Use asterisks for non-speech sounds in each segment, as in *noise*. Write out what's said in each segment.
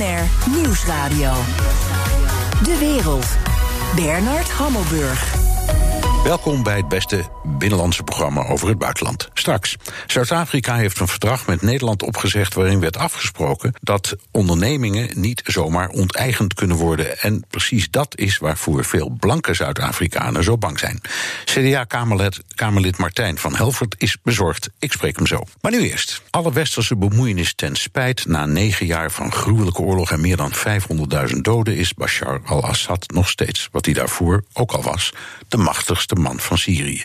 BNR Nieuwsradio. De wereld. Bernard Hammelburg. Welkom bij het beste binnenlandse programma over het buitenland. Straks. Zuid-Afrika heeft een verdrag met Nederland opgezegd waarin werd afgesproken dat ondernemingen niet zomaar onteigend kunnen worden. En precies dat is waarvoor veel blanke Zuid-Afrikanen zo bang zijn. CDA-Kamerlid Kamerlid Martijn van Helvert is bezorgd. Ik spreek hem zo. Maar nu eerst. Alle westerse bemoeienis ten spijt. Na negen jaar van gruwelijke oorlog en meer dan 500.000 doden is Bashar al-Assad nog steeds, wat hij daarvoor ook al was, de machtigste man van Syrië.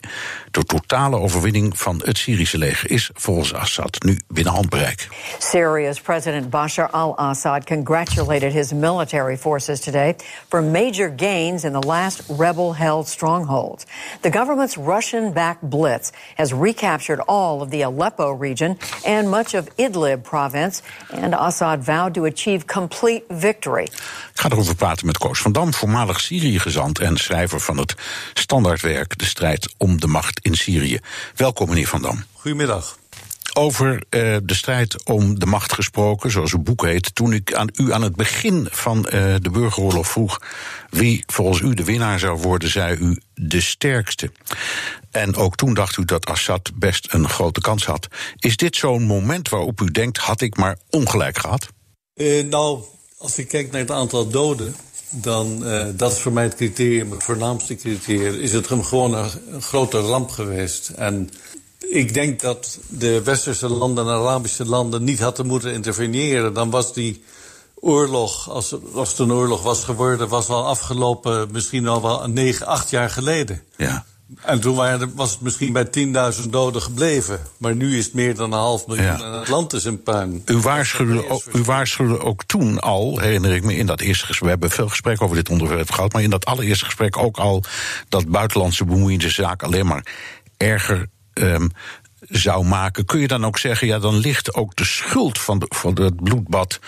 De totale overwinning van het Syrische leger is volgens Assad nu binnen handbereik. Syria's President Bashar al-Assad congratulated his military forces today for major gains in the last rebel-held stronghold. The government's Russian-backed blitz has recaptured all of the Aleppo region and much of Idlib province, and Assad vowed to achieve complete victory. Ik ga erover praten met Koos van Dam, voormalig Syrië-gezant en schrijver van het standaardwerk De strijd om de macht in Syrië. Welkom, meneer Van Dam. Goedemiddag. Over uh, de strijd om de macht gesproken, zoals het boek heet. Toen ik aan u aan het begin van uh, de burgeroorlog vroeg wie volgens u de winnaar zou worden, zei u de sterkste. En ook toen dacht u dat Assad best een grote kans had. Is dit zo'n moment waarop u denkt: had ik maar ongelijk gehad? Uh, nou, als ik kijk naar het aantal doden, dan uh, dat is voor mij het criterium, het voornaamste criterium. Is het gewoon een, een grote ramp geweest. En ik denk dat de westerse landen en Arabische landen niet hadden moeten interveneren. Dan was die oorlog, als, als het een oorlog was geworden, was wel afgelopen misschien al wel negen, acht jaar geleden. Ja. En toen waren, was het misschien bij 10.000 doden gebleven. Maar nu is het meer dan een half miljoen Ja. en het land is in puin. U waarschuwde, ook, u waarschuwde ook toen al, herinner ik me, in dat eerste gesprek. We hebben veel gesprek over dit onderwerp gehad. Maar in dat allereerste gesprek ook al dat buitenlandse bemoeiende alleen maar erger ehm, zou maken. Kun je dan ook zeggen, ja, dan ligt ook de schuld van, de, van het bloedbad.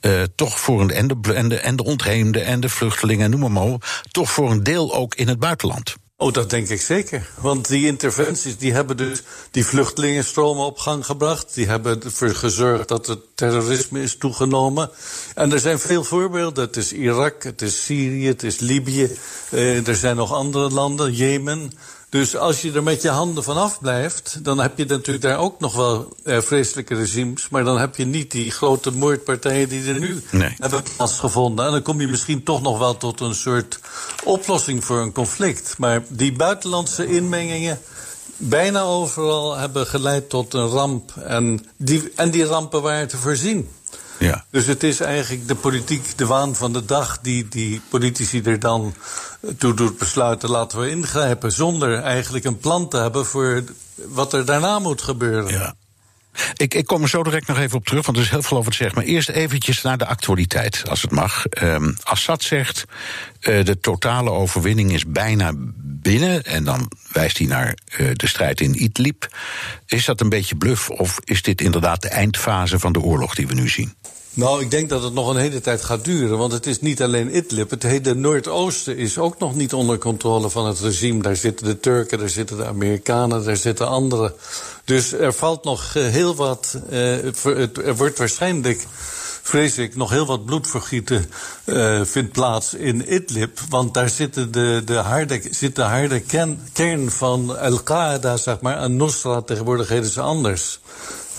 eh, toch voor een, en, de, en, de, en de ontheemden en de vluchtelingen, en noem maar, toch voor een deel ook in het buitenland. Oh, dat denk ik zeker. Want die interventies die hebben dus die vluchtelingenstromen op gang gebracht. Die hebben ervoor gezorgd dat het terrorisme is toegenomen. En er zijn veel voorbeelden. Het is Irak, het is Syrië, het is Libië. Eh, er zijn nog andere landen, Jemen. Dus als je er met je handen vanaf blijft, dan heb je natuurlijk daar ook nog wel eh, vreselijke regimes. Maar dan heb je niet die grote moordpartijen die er nu Nee. hebben plaatsgevonden. En dan kom je misschien toch nog wel tot een soort oplossing voor een conflict. Maar die buitenlandse inmengingen bijna overal hebben geleid tot een ramp. En die, en die rampen waren te voorzien. Ja. Dus het is eigenlijk de politiek, de waan van de dag, die, die politici er dan toe doet besluiten, laten we ingrijpen. Zonder eigenlijk een plan te hebben voor wat er daarna moet gebeuren. Ja. Ik, ik kom er zo direct nog even op terug, want er is heel veel over te zeggen. Maar eerst eventjes naar de actualiteit, als het mag. Ehm Assad zegt, eh, de totale overwinning is bijna binnen. En dan wijst hij naar eh, de strijd in Idlib. Is dat een beetje bluff of is dit inderdaad de eindfase van de oorlog die we nu zien? Nou, ik denk dat het nog een hele tijd gaat duren. Want het is niet alleen Idlib. Het hele Noordoosten is ook nog niet onder controle van het regime. Daar zitten de Turken, daar zitten de Amerikanen, daar zitten anderen. Dus er valt nog eh, heel wat. eh, er wordt waarschijnlijk. Vrees ik, nog heel wat bloedvergieten eh, vindt plaats in Idlib. Want daar zitten de, de harde, zit de harde kern, kern van Al-Qaeda, zeg maar. En Nusra, tegenwoordig heten ze anders.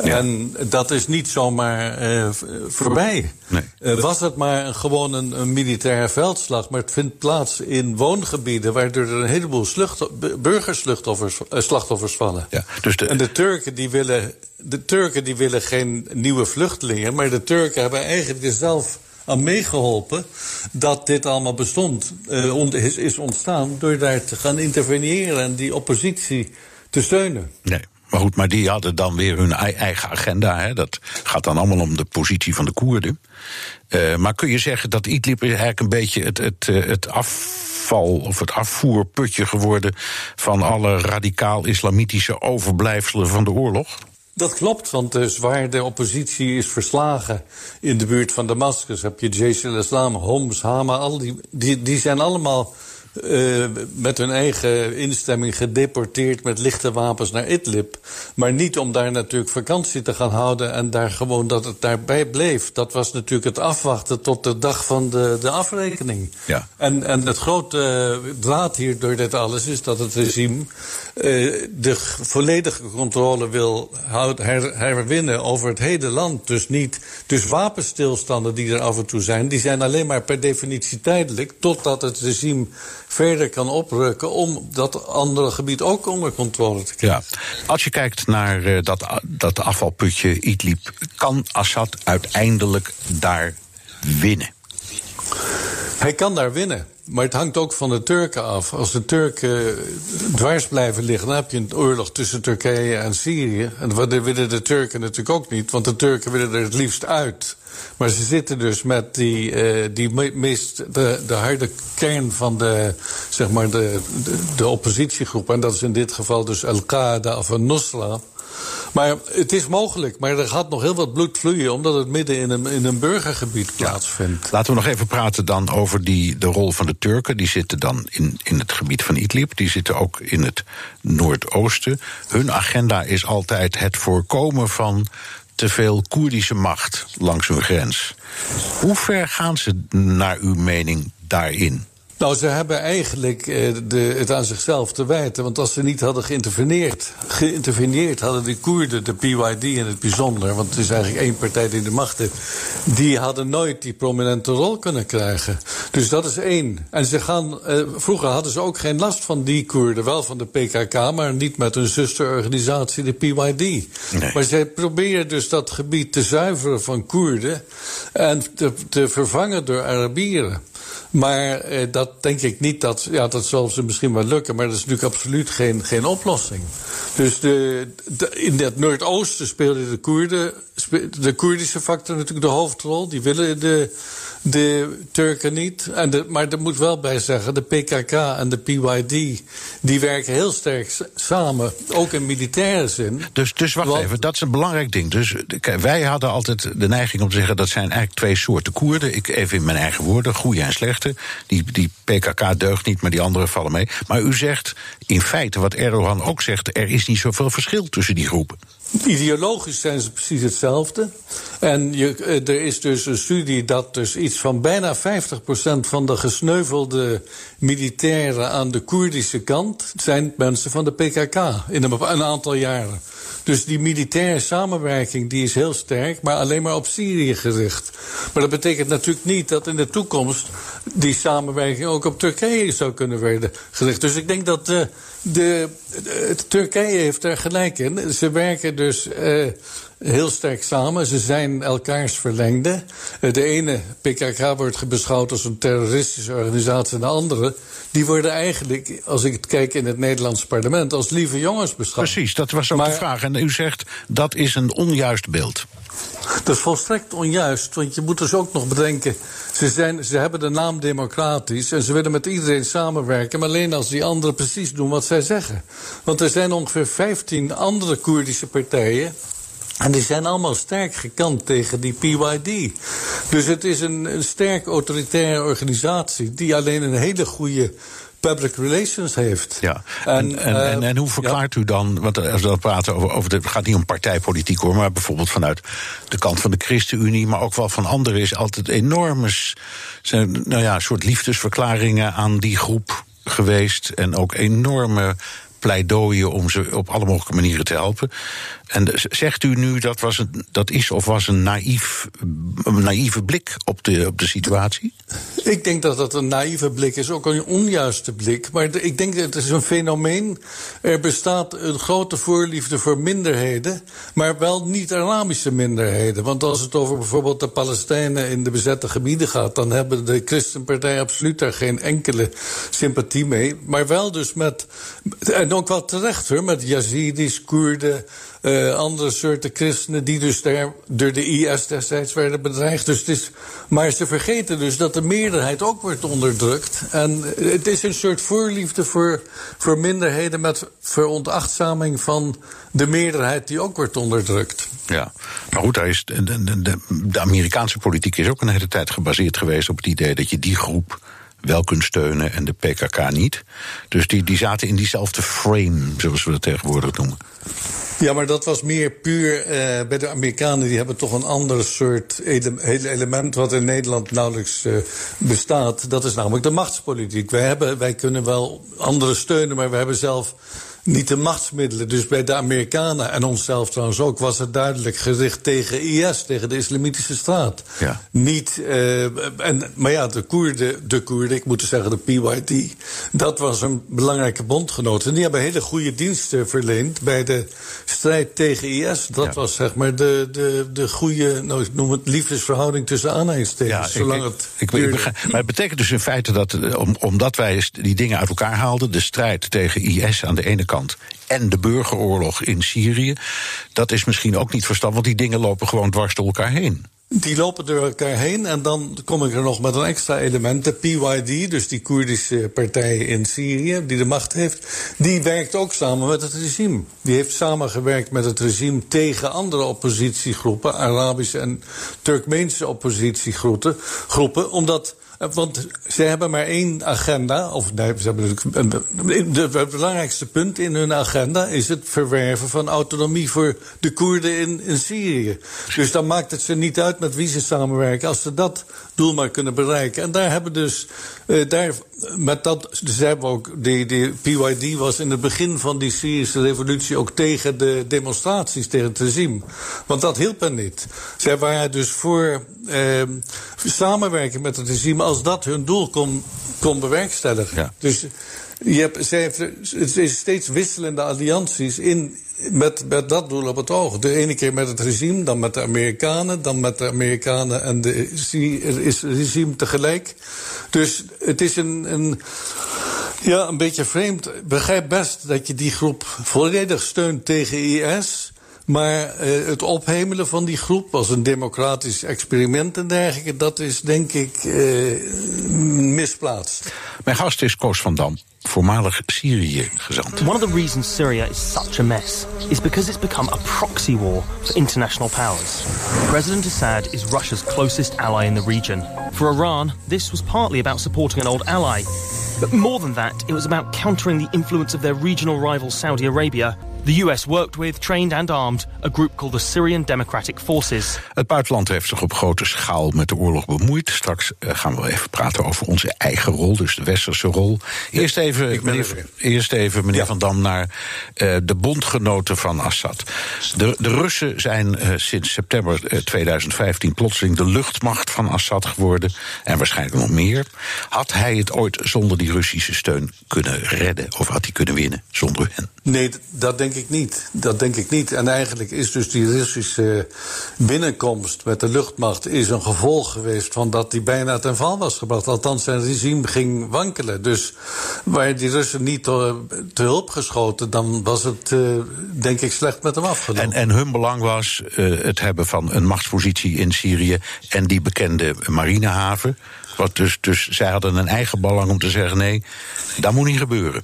Ja. En dat is niet zomaar eh, voorbij. Nee. Eh, was het maar een, gewoon een, een militaire veldslag, maar het vindt plaats in woongebieden waardoor er een heleboel burgerslachtoffers slachtoffers vallen. Ja, dus de- En de Turken die willen, de Turken die willen geen nieuwe vluchtelingen, maar de Turken hebben eigenlijk er zelf aan meegeholpen dat dit allemaal bestond, eh, is, is ontstaan door daar te gaan interveneren en die oppositie te steunen. Nee. Maar goed, maar die hadden dan weer hun ei- eigen agenda. Hè. Dat gaat dan allemaal om de positie van de Koerden. Eh, maar kun je zeggen dat Idlib eigenlijk een beetje het, het, eh, het afval of het afvoerputje geworden van alle radicaal-islamitische overblijfselen van de oorlog? Dat klopt, want dus waar de oppositie is verslagen in de buurt van Damascus, heb je Jaish al-Islam, Homs, Hama, al die, die, die zijn allemaal uh, met hun eigen instemming gedeporteerd met lichte wapens naar Idlib. Maar niet om daar natuurlijk vakantie te gaan houden en daar gewoon dat het daarbij bleef. Dat was natuurlijk het afwachten tot de dag van de, de afrekening. Ja. En, en het grote draad hier door dit alles is dat het regime de volledige controle wil her, herwinnen over het hele land. Dus niet. Dus wapenstilstanden die er af en toe zijn, die zijn alleen maar per definitie tijdelijk. Totdat het regime verder kan oprukken om dat andere gebied ook onder controle te krijgen. Ja. Als je kijkt naar uh, dat, dat afvalputje Idlib, kan Assad uiteindelijk daar winnen? Hij kan daar winnen. Maar het hangt ook van de Turken af. Als de Turken dwars blijven liggen, dan heb je een oorlog tussen Turkije en Syrië. En dat willen de Turken natuurlijk ook niet, want de Turken willen er het liefst uit. Maar ze zitten dus met die, uh, die meest, de, de harde kern van de, zeg maar de, de, de oppositiegroep. En dat is in dit geval dus Al-Qaeda of Al-Nusra. Maar het is mogelijk, maar er gaat nog heel wat bloed vloeien... omdat het midden in een, in een burgergebied plaatsvindt. Ja. Laten we nog even praten dan over die, de rol van de Turken. Die zitten dan in, in het gebied van Idlib. Die zitten ook in het Noordoosten. Hun agenda is altijd het voorkomen van te veel Koerdische macht langs hun grens. Hoe ver gaan ze naar uw mening daarin? Nou, ze hebben eigenlijk eh, de, het aan zichzelf te wijten. Want als ze niet hadden geïnterveneerd, geïnterveneerd hadden de Koerden, de PYD in het bijzonder, want het is eigenlijk één partij die de macht heeft, die hadden nooit die prominente rol kunnen krijgen. Dus dat is één. En ze gaan, eh, vroeger hadden ze ook geen last van die Koerden, wel van de PKK, maar niet met hun zusterorganisatie, de PYD. Nee. Maar zij proberen dus dat gebied te zuiveren van Koerden en te, te vervangen door Arabieren. Maar eh, dat denk ik niet dat. Ja, dat zal ze misschien wel lukken, maar dat is natuurlijk absoluut geen, geen oplossing. Dus de, in het Noordoosten speelden de Koerden. De Koerdische factor natuurlijk de hoofdrol. Die willen de de Turken niet. En de, maar er moet wel bij zeggen, de PKK en de PYD... die werken heel sterk samen, ook in militaire zin. Dus, dus wacht even, dat is een belangrijk ding. Dus kijk, wij hadden altijd de neiging om te zeggen... dat zijn eigenlijk twee soorten Koerden. Ik, even in mijn eigen woorden, goede en slechte. Die, die PKK deugt niet, maar die andere vallen mee. Maar u zegt in feite, wat Erdogan ook zegt... er is niet zoveel verschil tussen die groepen. Ideologisch zijn ze precies hetzelfde. En je, eh, er is dus een studie dat dus iets van bijna 50% van de gesneuvelde militairen aan de Koerdische kant zijn mensen van de PKK in een, aantal jaren. Dus die militaire samenwerking die is heel sterk, maar alleen maar op Syrië gericht. Maar dat betekent natuurlijk niet dat in de toekomst die samenwerking ook op Turkije zou kunnen worden gericht. Dus ik denk dat de, de, de Turkije heeft er gelijk in. Ze werken dus uh, heel sterk samen. Ze zijn elkaars verlengde. Uh, de ene PKK wordt beschouwd als een terroristische organisatie en de andere die worden eigenlijk, als ik het kijk in het Nederlands parlement, als lieve jongens beschouwd. Precies, dat was ook maar, de vraag. En u zegt dat is een onjuist beeld. Dat is volstrekt onjuist, want je moet dus ook nog bedenken. Ze, zijn, ze hebben de naam democratisch en ze willen met iedereen samenwerken, maar alleen als die anderen precies doen wat zij zeggen. Want er zijn ongeveer 15 andere Koerdische partijen en die zijn allemaal sterk gekant tegen die PYD. Dus het is een, een sterk autoritaire organisatie die alleen een hele goede public relations heeft. Ja. En, en, en, en, en hoe verklaart u dan, want als we dan praten over, over het gaat niet om partijpolitiek hoor, maar bijvoorbeeld vanuit de kant van de ChristenUnie, maar ook wel van anderen, is altijd enorme zijn, nou ja, soort liefdesverklaringen aan die groep geweest. En ook enorme pleidooien om ze op alle mogelijke manieren te helpen. En zegt u nu dat, was een, dat is of was een, naïef, naïeve blik op de, op de situatie? Ik denk dat dat een naïeve blik is, ook een onjuiste blik. Maar ik denk dat het is een fenomeen. Er bestaat een grote voorliefde voor minderheden, maar wel niet-Arabische minderheden. Want als het over bijvoorbeeld de Palestijnen in de bezette gebieden gaat, dan hebben de Christenpartij absoluut daar geen enkele sympathie mee. Maar wel dus met, en ook wel terecht hoor, met Yazidis, Koerden. Uh, andere soorten christenen die dus door de IS destijds werden bedreigd. Dus het is, maar ze vergeten dus dat de meerderheid ook wordt onderdrukt. En het is een soort voorliefde voor, voor minderheden met veronachtzaming van de meerderheid die ook wordt onderdrukt. Ja, maar goed, daar is de, de, de, de Amerikaanse politiek is ook een hele tijd gebaseerd geweest op het idee dat je die groep wel kunt steunen en de PKK niet. Dus die, die zaten in diezelfde frame, zoals we dat tegenwoordig noemen. Ja, maar dat was meer puur uh, bij de Amerikanen. Die hebben toch een ander soort ele element wat in Nederland nauwelijks uh, bestaat. Dat is namelijk de machtspolitiek. Wij, hebben, wij kunnen wel anderen steunen, maar we hebben zelf niet de machtsmiddelen. Dus bij de Amerikanen en onszelf trouwens ook was het duidelijk gericht tegen IS, tegen de Islamitische Staat. Ja. Niet, uh, en, maar ja, de Koerden, de Koerden, ik moet zeggen de PYD, dat was een belangrijke bondgenoot. En die hebben hele goede diensten verleend bij de strijd tegen IS. Dat ja. was zeg maar de, de, de goede, nou, ik noem het liefdesverhouding tussen aanhalingstekens. Ja, zolang ik, het ik, ik begrijp, maar het betekent dus in feite dat, om, omdat wij die dingen uit elkaar haalden, de strijd tegen IS aan de ene kant en de burgeroorlog in Syrië. Dat is misschien ook niet verstandig, want die dingen lopen gewoon dwars door elkaar heen. Die lopen door elkaar heen en dan kom ik er nog met een extra element. De PYD, dus die Koerdische partij in Syrië, die de macht heeft, die werkt ook samen met het regime. Die heeft samengewerkt met het regime tegen andere oppositiegroepen, Arabische en Turkmeense oppositiegroepen, groepen, omdat want ze hebben maar één agenda. Of nee, ze hebben het belangrijkste punt in hun agenda is het verwerven van autonomie voor de Koerden in, Syrië. Dus dan maakt het ze niet uit met wie ze samenwerken. Als ze dat doel maar kunnen bereiken. En daar hebben dus. Uh, daar, met dat, dus hebben ook. Die, die PYD was in het begin van die Syrische revolutie ook tegen de demonstraties tegen het regime. Want dat hielp hen niet. Zij waren dus voor uh, samenwerken met het regime als dat hun doel kon, kon bewerkstelligen. Ja. Dus je hebt, zij heeft, het is steeds wisselende allianties in, met, met dat doel op het oog. De ene keer met het regime, dan met de Amerikanen, dan met de Amerikanen en de is regime tegelijk. Dus het is een, een, ja, een beetje vreemd. Begrijp best dat je die groep volledig steunt tegen IS. Maar uh, het ophemelen van die groep als een democratisch experiment en dergelijke, dat is denk ik uh, misplaatst. Mijn gast is Koos van Dam, voormalig Syrië gezant. One of the reasons Syria is such a mess is because it's become a proxy war for international powers. President Assad is Russia's closest ally in the region. For Iran, this was partly about supporting an old ally. But more than that, it was about countering the influence of their regional rival Saudi Arabia The US worked with, trained and armed a group called the Syrian Democratic Forces. Het buitenland heeft zich op grote schaal met de oorlog bemoeid. Straks uh, gaan we even praten over onze eigen rol, dus de westerse rol. Eerst even, meneer, eerst even, meneer ja. Van Dam, naar uh, de bondgenoten van Assad. De, de Russen zijn uh, sinds september 2015 plotseling de luchtmacht van Assad geworden. En waarschijnlijk nog meer. Had hij het ooit zonder die Russische steun kunnen redden? Of had hij kunnen winnen zonder hen? Nee, dat denk ik niet. Dat denk ik niet. En eigenlijk is dus die Russische binnenkomst met de luchtmacht is een gevolg geweest van dat die bijna ten val was gebracht. Althans, zijn regime ging wankelen. Dus waar die Russen niet te, hulp geschoten, dan was het uh, denk ik slecht met hem afgelopen. En, en hun belang was uh, het hebben van een machtspositie in Syrië en die bekende marinehaven. Wat dus, dus zij hadden een eigen belang om te zeggen: nee, dat moet niet gebeuren.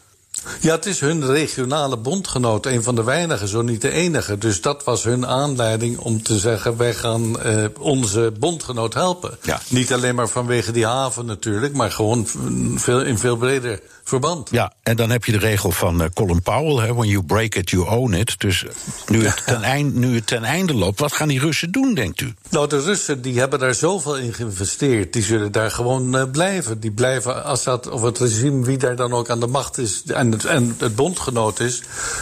Ja, het is hun regionale bondgenoot, een van de weinigen, zo niet de enige. Dus dat was hun aanleiding om te zeggen: wij gaan uh, onze bondgenoot helpen. Ja. Niet alleen maar vanwege die haven natuurlijk, maar gewoon veel, in veel breder verband. Ja, en dan heb je de regel van uh, Colin Powell: hè, when you break it, you own it. Dus nu het, ten einde, nu het ten einde loopt, wat gaan die Russen doen, denkt u? Nou, de Russen die hebben daar zoveel in geïnvesteerd. Die zullen daar gewoon uh, blijven. Die blijven Assad of het regime, wie daar dan ook aan de macht is. En het, en het bondgenoot is,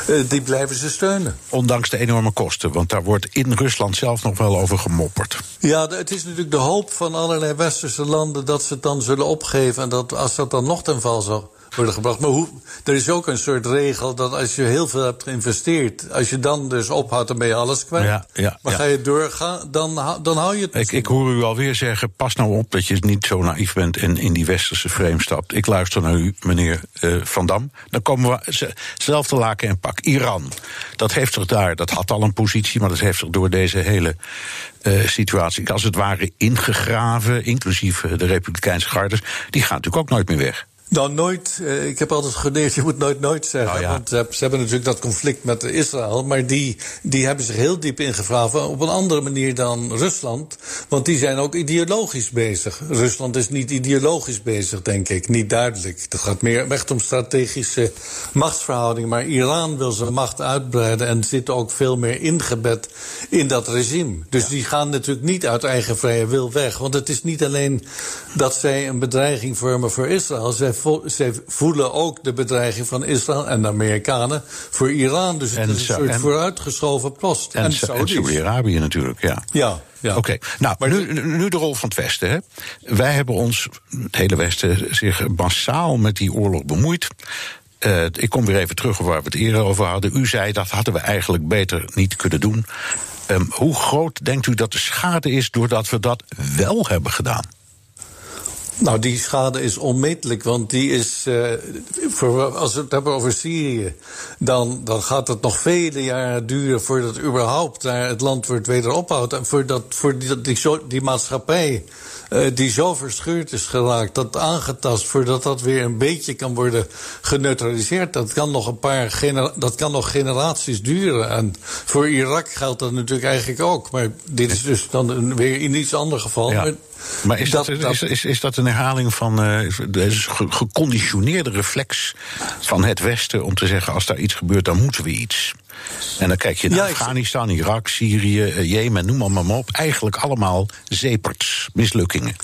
uh, die blijven ze steunen. Ondanks de enorme kosten, want daar wordt in Rusland zelf nog wel over gemopperd. Ja, het is natuurlijk de hoop van allerlei westerse landen dat ze het dan zullen opgeven en dat Assad dan nog ten val zal worden gebracht. Maar hoe, er is ook een soort regel dat als je heel veel hebt geïnvesteerd, als je dan dus ophoudt, dan ben je alles kwijt. Ja, ja, maar ja. ga je doorgaan, dan, dan hou je het. Ik, ik hoor u alweer zeggen: pas nou op dat je niet zo naïef bent en in die westerse frame stapt. Ik luister naar u, meneer uh, Van Dam. Dan komen we zelf te laken en pak. Iran, dat heeft zich daar, dat had al een positie, maar dat heeft zich door deze hele uh, situatie als het ware ingegraven, inclusief de Republikeinse gardes. Die gaan natuurlijk ook nooit meer weg. Nou, nooit. Uh, ik heb altijd geleerd, je moet nooit nooit zeggen. Oh, ja. Want ze, ze, hebben natuurlijk dat conflict met Israël. Maar die, die hebben zich heel diep ingegraven. Op een andere manier dan Rusland. Want die zijn ook ideologisch bezig. Rusland is niet ideologisch bezig, denk ik. Niet duidelijk. Het gaat meer echt om strategische machtsverhoudingen. Maar Iran wil zijn macht uitbreiden en zit ook veel meer ingebed in dat regime. Dus die gaan natuurlijk niet uit eigen vrije wil weg. Want het is niet alleen dat zij een bedreiging vormen voor Israël. Zij, zij voelen ook de bedreiging van Israël en de Amerikanen voor Iran. Dus het is een soort vooruitgeschoven post. En, en Saudi-Arabië natuurlijk, ja. Ja. Ja. Oké, nou, maar nu, nu de rol van het Westen. Hè. Wij hebben ons, het hele Westen, zich massaal met die oorlog bemoeid. Uh, ik kom weer even terug waar we het eerder over hadden. U zei dat hadden we eigenlijk beter niet kunnen doen. Um, hoe groot denkt u dat de schade is doordat we dat wel hebben gedaan? Nou, die schade is onmetelijk, want die is. Uh, voor, als we het hebben over Syrië, dan, dan gaat het nog vele jaren duren voordat überhaupt daar het land wordt ophoudt. En voordat voor die, die, die maatschappij uh, die zo verscheurd is geraakt, dat aangetast, voordat dat weer een beetje kan worden geneutraliseerd, dat kan nog een paar dat kan nog generaties duren. En voor Irak geldt dat natuurlijk eigenlijk ook. Maar dit is dus dan een, weer in iets ander geval. Ja. Maar, maar is dat, dat, is, is, is dat een herhaling van uh, de geconditioneerde reflex van het Westen om te zeggen: als daar iets gebeurt, dan moeten we iets? En dan kijk je naar Afghanistan, Irak, Syrië, eh, Jemen, noem maar, maar op. Eigenlijk allemaal zeeperts, mislukkingen.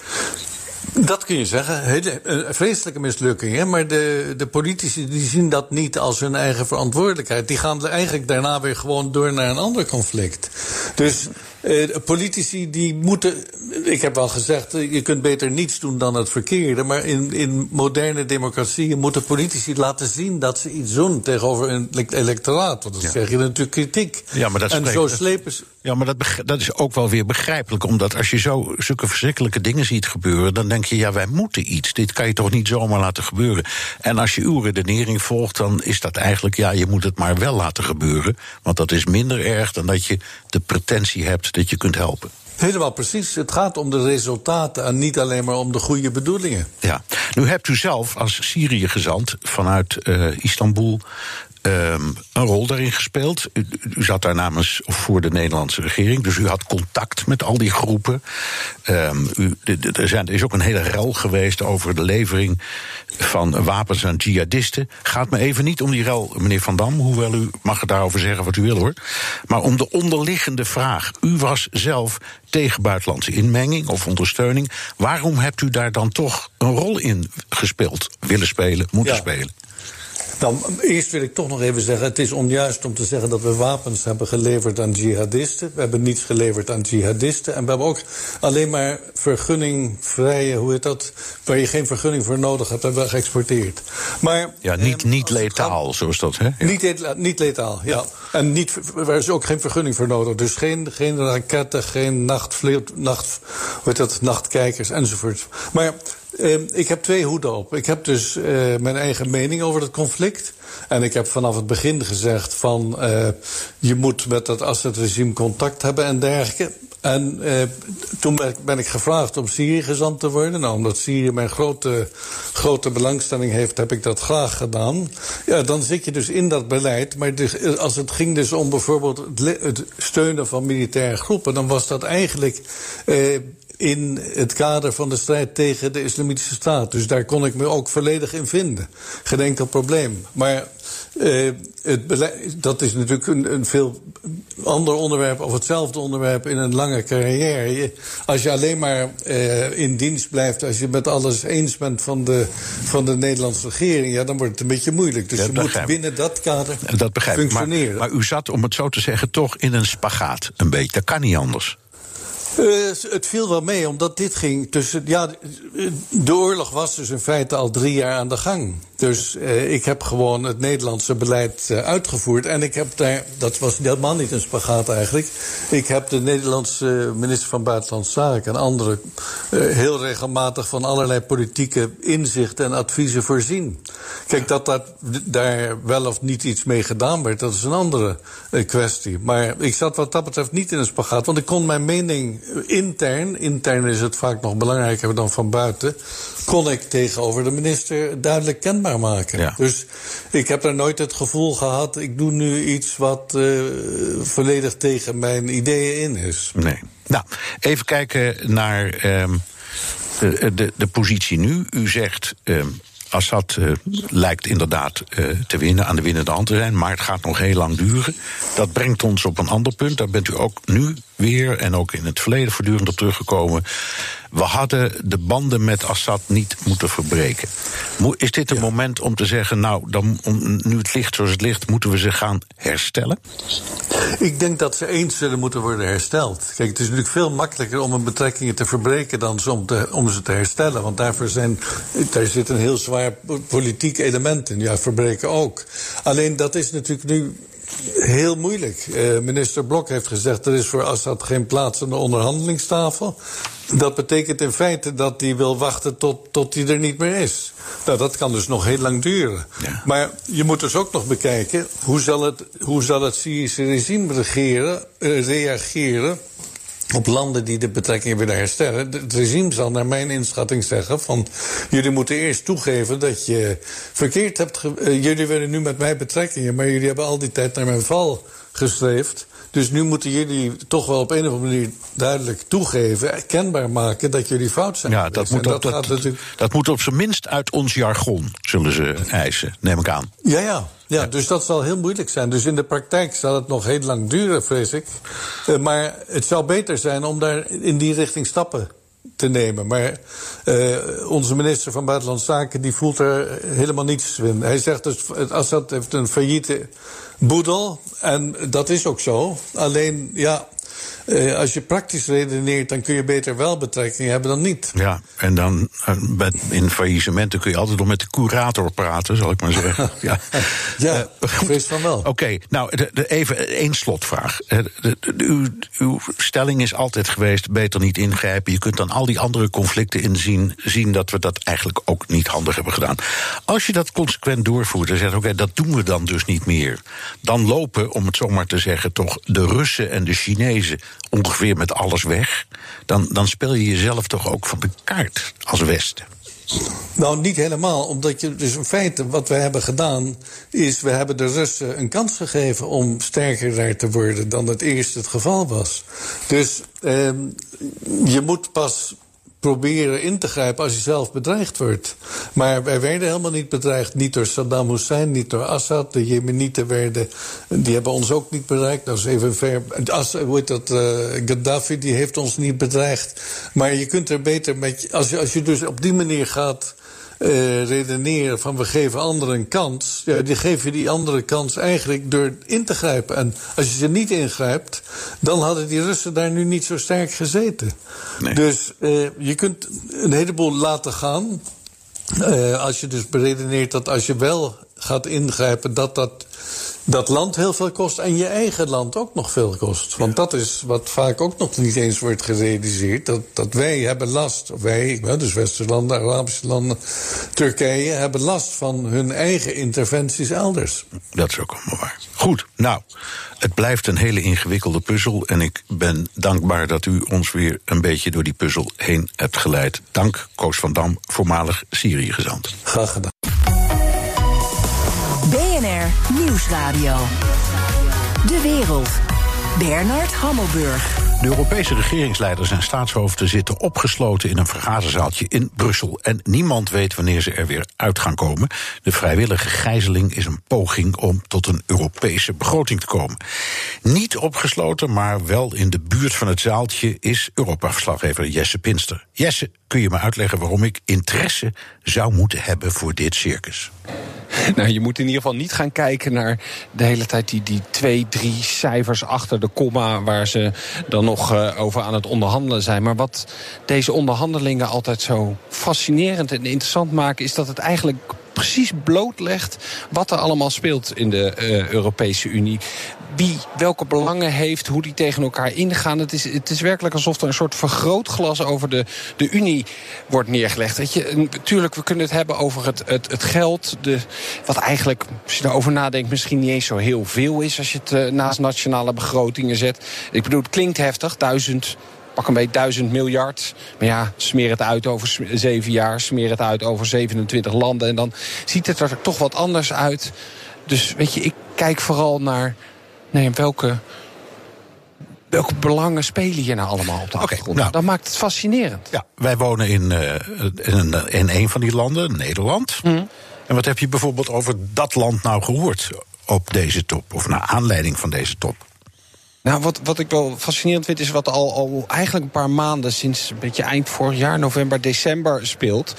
Dat kun je zeggen. Hele, eh, vreselijke mislukkingen. Maar de, de politici die zien dat niet als hun eigen verantwoordelijkheid. Die gaan eigenlijk daarna weer gewoon door naar een ander conflict. Dus uh, politici die moeten. Ik heb wel gezegd, eh, je kunt beter niets doen dan het verkeerde. Maar in, in moderne democratieën moeten politici laten zien dat ze iets doen tegenover een electoraat. Want dan ja. zeg je natuurlijk kritiek. Ja, maar dat en zo slepen ze. Ja, maar dat, dat is ook wel weer begrijpelijk. Omdat als je zo zulke verschrikkelijke dingen ziet gebeuren, dan denk je, ja, wij moeten iets. Dit kan je toch niet zomaar laten gebeuren. En als je uw redenering volgt, dan is dat eigenlijk, ja, je moet het maar wel laten gebeuren. Want dat is minder erg dan dat je de pretentie hebt dat je kunt helpen. Helemaal precies. Het gaat om de resultaten en niet alleen maar om de goede bedoelingen. Ja, nu hebt u zelf als Syrië-gezant vanuit uh, Istanbul um, een rol daarin gespeeld. U, u, zat daar namens of voor de Nederlandse regering, dus u had contact met al die groepen. Um, u, er, zijn, er is ook een hele rel geweest over de levering van wapens aan jihadisten. Gaat me even niet om die rel, meneer Van Dam, hoewel u mag het daarover zeggen wat u wil hoor. Maar om de onderliggende vraag. U was zelf tegen buitenlandse inmenging of ondersteuning. Waarom hebt u daar dan toch een rol in gespeeld, willen spelen, moeten ja. spelen? Dan, eerst wil ik toch nog even zeggen: het is onjuist om te zeggen dat we wapens hebben geleverd aan jihadisten. We hebben niets geleverd aan jihadisten. En we hebben ook alleen maar vergunningvrije, hoe heet dat? Waar je geen vergunning voor nodig hebt, hebben we geëxporteerd. Maar, ja, niet, eh, niet letaal, gaat, zoals dat, hè? Ja. Niet, niet letaal, ja. En niet, waar is ook geen vergunning voor nodig. Dus geen, geen raketten, geen nachtvleet, nacht, hoe heet dat, nachtkijkers enzovoort. Maar uh, ik heb twee hoeden op. Ik heb dus uh, mijn eigen mening over het conflict. En ik heb vanaf het begin gezegd van uh, je moet met dat Assad-regime contact hebben en dergelijke. En uh, toen ben ik gevraagd om Syrië gezant te worden. Nou, omdat Syrië mijn grote, grote belangstelling heeft, heb ik dat graag gedaan. Ja, dan zit je dus in dat beleid. Maar dus, als het ging dus om bijvoorbeeld het steunen van militaire groepen, dan was dat eigenlijk. In het kader van de strijd tegen de Islamitische Staat. Dus daar kon ik me ook volledig in vinden. Geen enkel probleem. Maar uh, het beleid, dat is natuurlijk een, een, veel ander onderwerp, of hetzelfde onderwerp in een lange carrière. Je, als je alleen maar uh, in dienst blijft, als je met alles eens bent van de, van de Nederlandse regering, ja, dan wordt het een beetje moeilijk. Dus je moet binnen dat kader dat begrijp functioneren. Maar, maar u zat, om het zo te zeggen, toch in een spagaat een beetje. Dat kan niet anders. Uh, het viel wel mee, omdat dit ging tussen. Ja, de oorlog was dus in feite al drie jaar aan de gang. Dus uh, ik heb gewoon het Nederlandse beleid uh, uitgevoerd. En ik heb daar, dat was helemaal niet een spagaat eigenlijk. Ik heb de Nederlandse minister van Buitenlandse Zaken en anderen uh, heel regelmatig van allerlei politieke inzichten en adviezen voorzien. Kijk, dat, dat daar wel of niet iets mee gedaan werd, dat is een andere kwestie. Maar ik zat wat dat betreft niet in een spagaat, want ik kon mijn mening intern, intern is het vaak nog belangrijker dan van buiten, kon ik tegenover de minister duidelijk kenbaar kenbaar maken. Dus ik heb er nooit het gevoel gehad, ik doe nu iets wat uh, volledig tegen mijn ideeën in is. Nee. Nou, even kijken naar um, de, de, de, positie nu. U zegt. Um, Assad uh, lijkt inderdaad uh, te winnen, aan de winnende hand te zijn, maar het gaat nog heel lang duren. Dat brengt ons op een ander punt. Daar bent u ook nu weer en ook in het verleden voortdurend op teruggekomen. We hadden de banden met Assad niet moeten verbreken. Is dit een moment om te zeggen, nou, dan, om, nu het ligt zoals het ligt, moeten we ze gaan herstellen? Ik denk dat ze eens zullen moeten worden hersteld. Kijk, het is natuurlijk veel makkelijker om een betrekkingen te verbreken dan om, te, om ze te herstellen. Want daarvoor zijn, daar zit een heel zwaar politiek element in. Ja, verbreken ook. Alleen dat is natuurlijk nu heel moeilijk. Uh, minister Blok heeft gezegd... er is voor Assad geen plaats aan de onderhandelingstafel. Dat betekent in feite dat hij wil wachten tot, tot hij er niet meer is. Nou, dat kan dus nog heel lang duren. Ja. Maar je moet dus ook nog bekijken... hoe zal het, hoe zal het Syrische regime regeren, uh, reageren op landen die de betrekkingen willen herstellen. Het regime zal naar mijn inschatting zeggen van... jullie moeten eerst toegeven dat je verkeerd hebt... Uh, jullie willen nu met mij betrekkingen... maar jullie hebben al die tijd naar mijn val gestreefd. Dus nu moeten jullie toch wel op een of andere manier duidelijk toegeven... kenbaar maken dat jullie fout zijn. Ja, dat moet, dat, dat, natuurlijk... dat moet op zijn minst uit ons jargon, zullen ze eisen, neem ik aan. Ja, ja. Ja, dus dat zal heel moeilijk zijn. Dus in de praktijk zal het nog heel lang duren, vrees ik. Uh, maar het zou beter zijn om daar in die richting stappen te nemen. Maar uh, onze minister van Buitenlandse Zaken die voelt er helemaal niets in. Hij zegt dus, Assad heeft een failliete boedel. En dat is ook zo. Alleen, ja, uh, als je praktisch redeneert, dan kun je beter wel betrekking hebben dan niet. Ja, en dan uh, in faillissementen kun je altijd nog met de curator praten, zal ik maar zeggen. *laughs* ja, ja uh, van wel. Oké, nou de, de, even één slotvraag. De, uw, uw, stelling is altijd geweest: beter niet ingrijpen. Je kunt dan al die andere conflicten inzien zien dat we dat eigenlijk ook niet handig hebben gedaan. Als je dat consequent doorvoert en zegt: oké, dat doen we dan dus niet meer. Dan lopen, om het zomaar te zeggen, toch de Russen en de Chinezen ongeveer met alles weg, dan, dan speel je jezelf toch ook van de kaart als Westen. Nou, niet helemaal, omdat je dus in feite wat we hebben gedaan is we hebben de Russen een kans gegeven om sterker daar te worden dan het eerst het geval was. Dus eh, je moet pas proberen in te grijpen als je zelf bedreigd wordt. Maar wij werden helemaal niet bedreigd. Niet door Saddam Hussein, niet door Assad. De Jemenieten werden, die hebben ons ook niet bedreigd. Dat is even ver. Hoe heet dat? Uh, Gaddafi, die heeft ons niet bedreigd. Maar je kunt er beter met. Als je, als je dus op die manier gaat uh, redeneren van we geven anderen een kans. Ja, die geef je die andere kans eigenlijk door in te grijpen. En als je ze niet ingrijpt, dan hadden die Russen daar nu niet zo sterk gezeten. Nee. Dus uh, je kunt een heleboel laten gaan. Uh, als je dus beredeneert dat als je wel gaat ingrijpen, dat dat dat land heel veel kost en je eigen land ook nog veel kost. Want dat is wat vaak ook nog niet eens wordt gerealiseerd. Dat, dat wij hebben last, wij, dus westerse landen, Arabische landen, Turkije, hebben last van hun eigen interventies elders. Dat is ook allemaal waar. Goed, nou, het blijft een hele ingewikkelde puzzel. En ik ben dankbaar dat u ons weer een beetje door die puzzel heen hebt geleid. Dank, Koos van Dam, voormalig Syrië-gezant. Graag gedaan. Nieuwsradio. De wereld. Bernard Hammelburg. De Europese regeringsleiders en staatshoofden zitten opgesloten in een vergaderzaaltje in Brussel. En niemand weet wanneer ze er weer uit gaan komen. De vrijwillige gijzeling is een poging om tot een Europese begroting te komen. Niet opgesloten, maar wel in de buurt van het zaaltje is Europa-verslaggever Jesse Pinster. Jesse, kun je me uitleggen waarom ik interesse zou moeten hebben voor dit circus? Nou, je moet in ieder geval niet gaan kijken naar de hele tijd die, die twee, drie cijfers achter de komma waar ze dan nog uh, over aan het onderhandelen zijn. Maar wat deze onderhandelingen altijd zo fascinerend en interessant maken, is dat het eigenlijk precies blootlegt wat er allemaal speelt in de uh, Europese Unie. Wie welke belangen heeft, hoe die tegen elkaar ingaan. Het is, het is werkelijk alsof er een soort vergrootglas over de, de Unie wordt neergelegd. Weet je, natuurlijk, we kunnen het hebben over het, het, het geld. De, wat eigenlijk, als je daarover nadenkt, misschien niet eens zo heel veel is als je het uh, naast nationale begrotingen zet. Ik bedoel, het klinkt heftig, duizend pak een beetje duizend miljard. Maar ja, smeer het uit over zeven jaar, smeer het uit over 27 landen. En dan ziet het er toch wat anders uit. Dus weet je, ik kijk vooral naar nee, welke welke belangen spelen hier nou allemaal op de achtergrond? nou, dat maakt het fascinerend. Ja, wij wonen in, uh, in, in, een van die landen, Nederland. Mhm. En wat heb je bijvoorbeeld over dat land nou gehoord op deze top? Of naar aanleiding van deze top? Nou, wat, wat ik wel fascinerend vind, is wat al, al eigenlijk een paar maanden, sinds een beetje eind vorig jaar, november, december, speelt.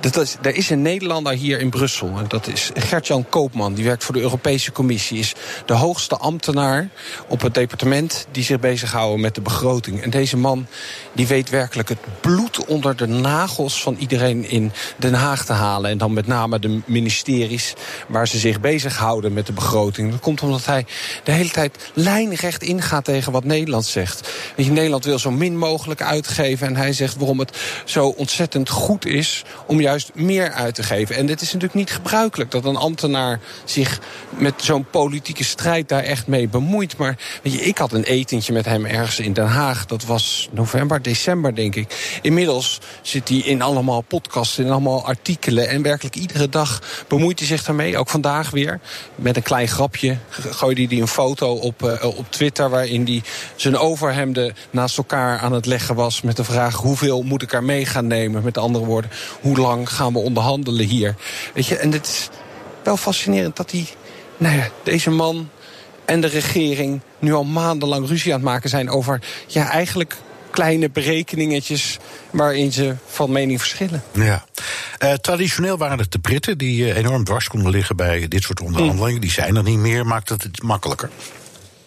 Dat is, er is een Nederlander hier in Brussel. En dat is Gert-Jan Koopman. Die werkt voor de Europese Commissie. Is de hoogste ambtenaar op het departement die zich bezighoudt met de begroting. En deze man die weet werkelijk het bloed onder de nagels van iedereen in Den Haag te halen. En dan met name de ministeries waar ze zich bezighouden met de begroting. Dat komt omdat hij de hele tijd lijnrecht ingaat gaat tegen wat Nederland zegt. Weet je, Nederland wil zo min mogelijk uitgeven. En hij zegt waarom het zo ontzettend goed is om juist meer uit te geven. En dit is natuurlijk niet gebruikelijk dat een ambtenaar zich met zo'n politieke strijd daar echt mee bemoeit. Maar weet je, ik had een etentje met hem ergens in Den Haag. Dat was november, december, denk ik. Inmiddels zit hij in allemaal podcasts, in allemaal artikelen. En werkelijk iedere dag bemoeit hij zich daarmee. Ook vandaag weer. Met een klein grapje gooide hij een foto op, uh, op Twitter waarin hij zijn overhemden naast elkaar aan het leggen was... met de vraag hoeveel moet ik er mee gaan nemen? Met andere woorden, hoe lang gaan we onderhandelen hier? Weet je, en het is wel fascinerend dat hij, nou ja, deze man en de regering... nu al maandenlang ruzie aan het maken zijn over... ja, eigenlijk kleine berekeningetjes waarin ze van mening verschillen. Ja. Uh, traditioneel waren het de Britten die uh, enorm dwars konden liggen bij dit soort onderhandelingen. Mm. Die zijn er niet meer, maakt het het makkelijker.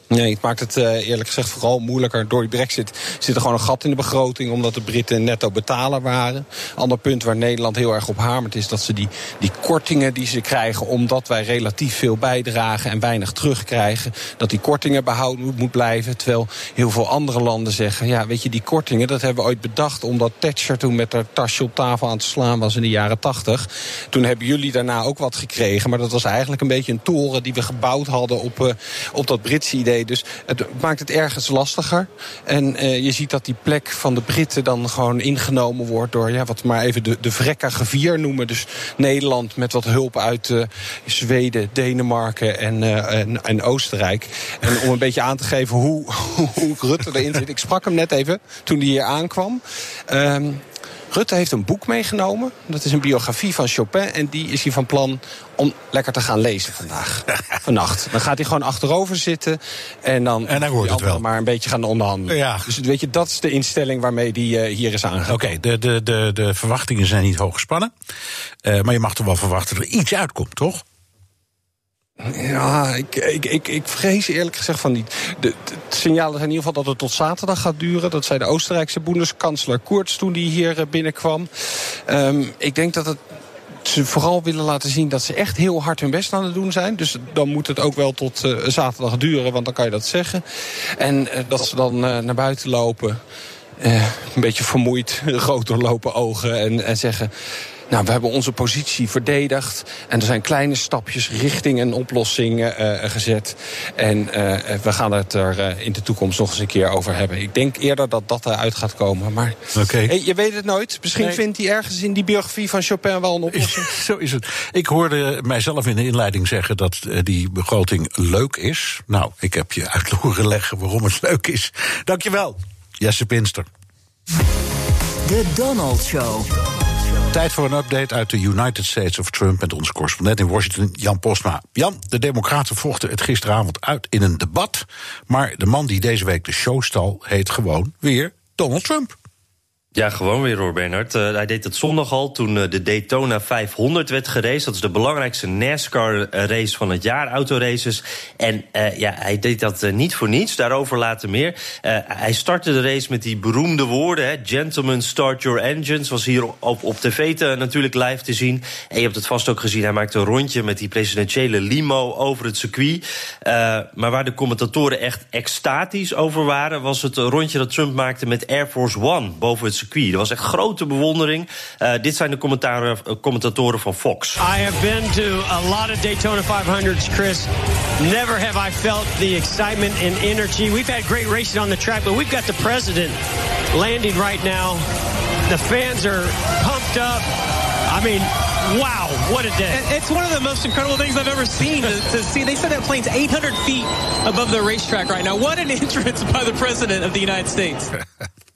Nee, het maakt het uh, eerlijk gezegd vooral moeilijker. Door die brexit zit er gewoon een gat in de begroting... omdat de Britten netto betaler waren. Ander punt waar Nederland heel erg op hamert... is dat ze die, die kortingen die ze krijgen... omdat wij relatief veel bijdragen en weinig terugkrijgen... dat die kortingen behouden moet, blijven. Terwijl heel veel andere landen zeggen... ja, weet je, die kortingen, dat hebben we ooit bedacht... omdat Thatcher toen met haar tasje op tafel aan het slaan was in de jaren tachtig. Toen hebben jullie daarna ook wat gekregen. Maar dat was eigenlijk een beetje een toren die we gebouwd hadden... op, uh, op dat Britse idee dus het maakt het ergens lastiger. En uh, je ziet dat die plek van de Britten dan gewoon ingenomen wordt... door ja, wat maar even de, de vrekkige vier noemen. Dus Nederland met wat hulp uit uh, Zweden, Denemarken en, uh, en, en, Oostenrijk. En om een beetje aan te geven hoe, *laughs* hoe Rutte erin zit. Ik sprak hem net even toen hij hier aankwam. Um, Rutte heeft een boek meegenomen. Dat is een biografie van Chopin. En die is hij van plan om lekker te gaan lezen vandaag. *laughs* Vannacht. Dan gaat hij gewoon achterover zitten. En dan, en dan hoort het wel. maar een beetje gaan onderhandelen. Ja. Dus weet je, dat is de instelling waarmee hij uh, hier is aangekomen. Oké, de, de, de, de verwachtingen zijn niet hoog gespannen. Uh, maar je mag toch wel verwachten dat er iets uitkomt, toch? Ja, ik, ik, ik, ik vrees eerlijk gezegd van niet. De, de, signalen zijn in ieder geval dat het tot zaterdag gaat duren. Dat zei de Oostenrijkse boendeskanselier Koerts toen die hier eh, binnenkwam. Um, ik denk dat het ze vooral willen laten zien dat ze echt heel hard hun best aan het doen zijn. Dus dan moet het ook wel tot uh, zaterdag duren, want dan kan je dat zeggen. En uh, dat ze dan naar buiten lopen, een beetje vermoeid, *laughs* groot doorlopen ogen en, en zeggen... Nou, we hebben onze positie verdedigd. En er zijn kleine stapjes richting een oplossing uh, gezet. En uh, we gaan het er in de toekomst nog eens een keer over hebben. Ik denk eerder dat dat eruit gaat komen. Maar okay. hey, je weet het nooit. Misschien nee. vindt hij ergens in die biografie van Chopin wel een *laughs* oplossing. Zo is het. Ik hoorde mijzelf in de inleiding zeggen dat die begroting leuk is. Nou, ik heb je uit horen leggen waarom het leuk is. Dankjewel, Jesse Pinster. De Donald Show. Tijd voor een update uit de United States of Trump met onze correspondent in Washington, Jan Postma. Jan, de Democraten vochten het gisteravond uit in een debat. Maar de man die deze week de show stal, heet gewoon weer Donald Trump. Ja, gewoon weer hoor, Bernard. Uh, hij deed het zondag al toen uh, de Daytona 500 werd geraced. Dat is de belangrijkste NASCAR-race van het jaar, autoraces. En uh, ja, hij deed dat niet voor niets, daarover later meer. hij startte de race met die beroemde woorden... Hè, Gentlemen, start your engines. Was hier op, op tv te, natuurlijk live te zien. En je hebt het vast ook gezien, hij maakte een rondje... met die presidentiële limo over het circuit. maar waar de commentatoren echt extatisch over waren... was het rondje dat Trump maakte met Air Force One boven het circuit circuit. Er was echt grote bewondering. Uh, dit zijn de commentatoren van Fox. I have been to a lot of Daytona 500s, Chris. Never have I felt the excitement and energy. We've had great racing on the track, but we've got the president landing right now. The fans are pumped up. I mean, wow, what a day. It's one of the most incredible things I've ever seen to, to see. They said that plane's 800 feet above the racetrack right now. What an *laughs* entrance by the President of the United States. *laughs*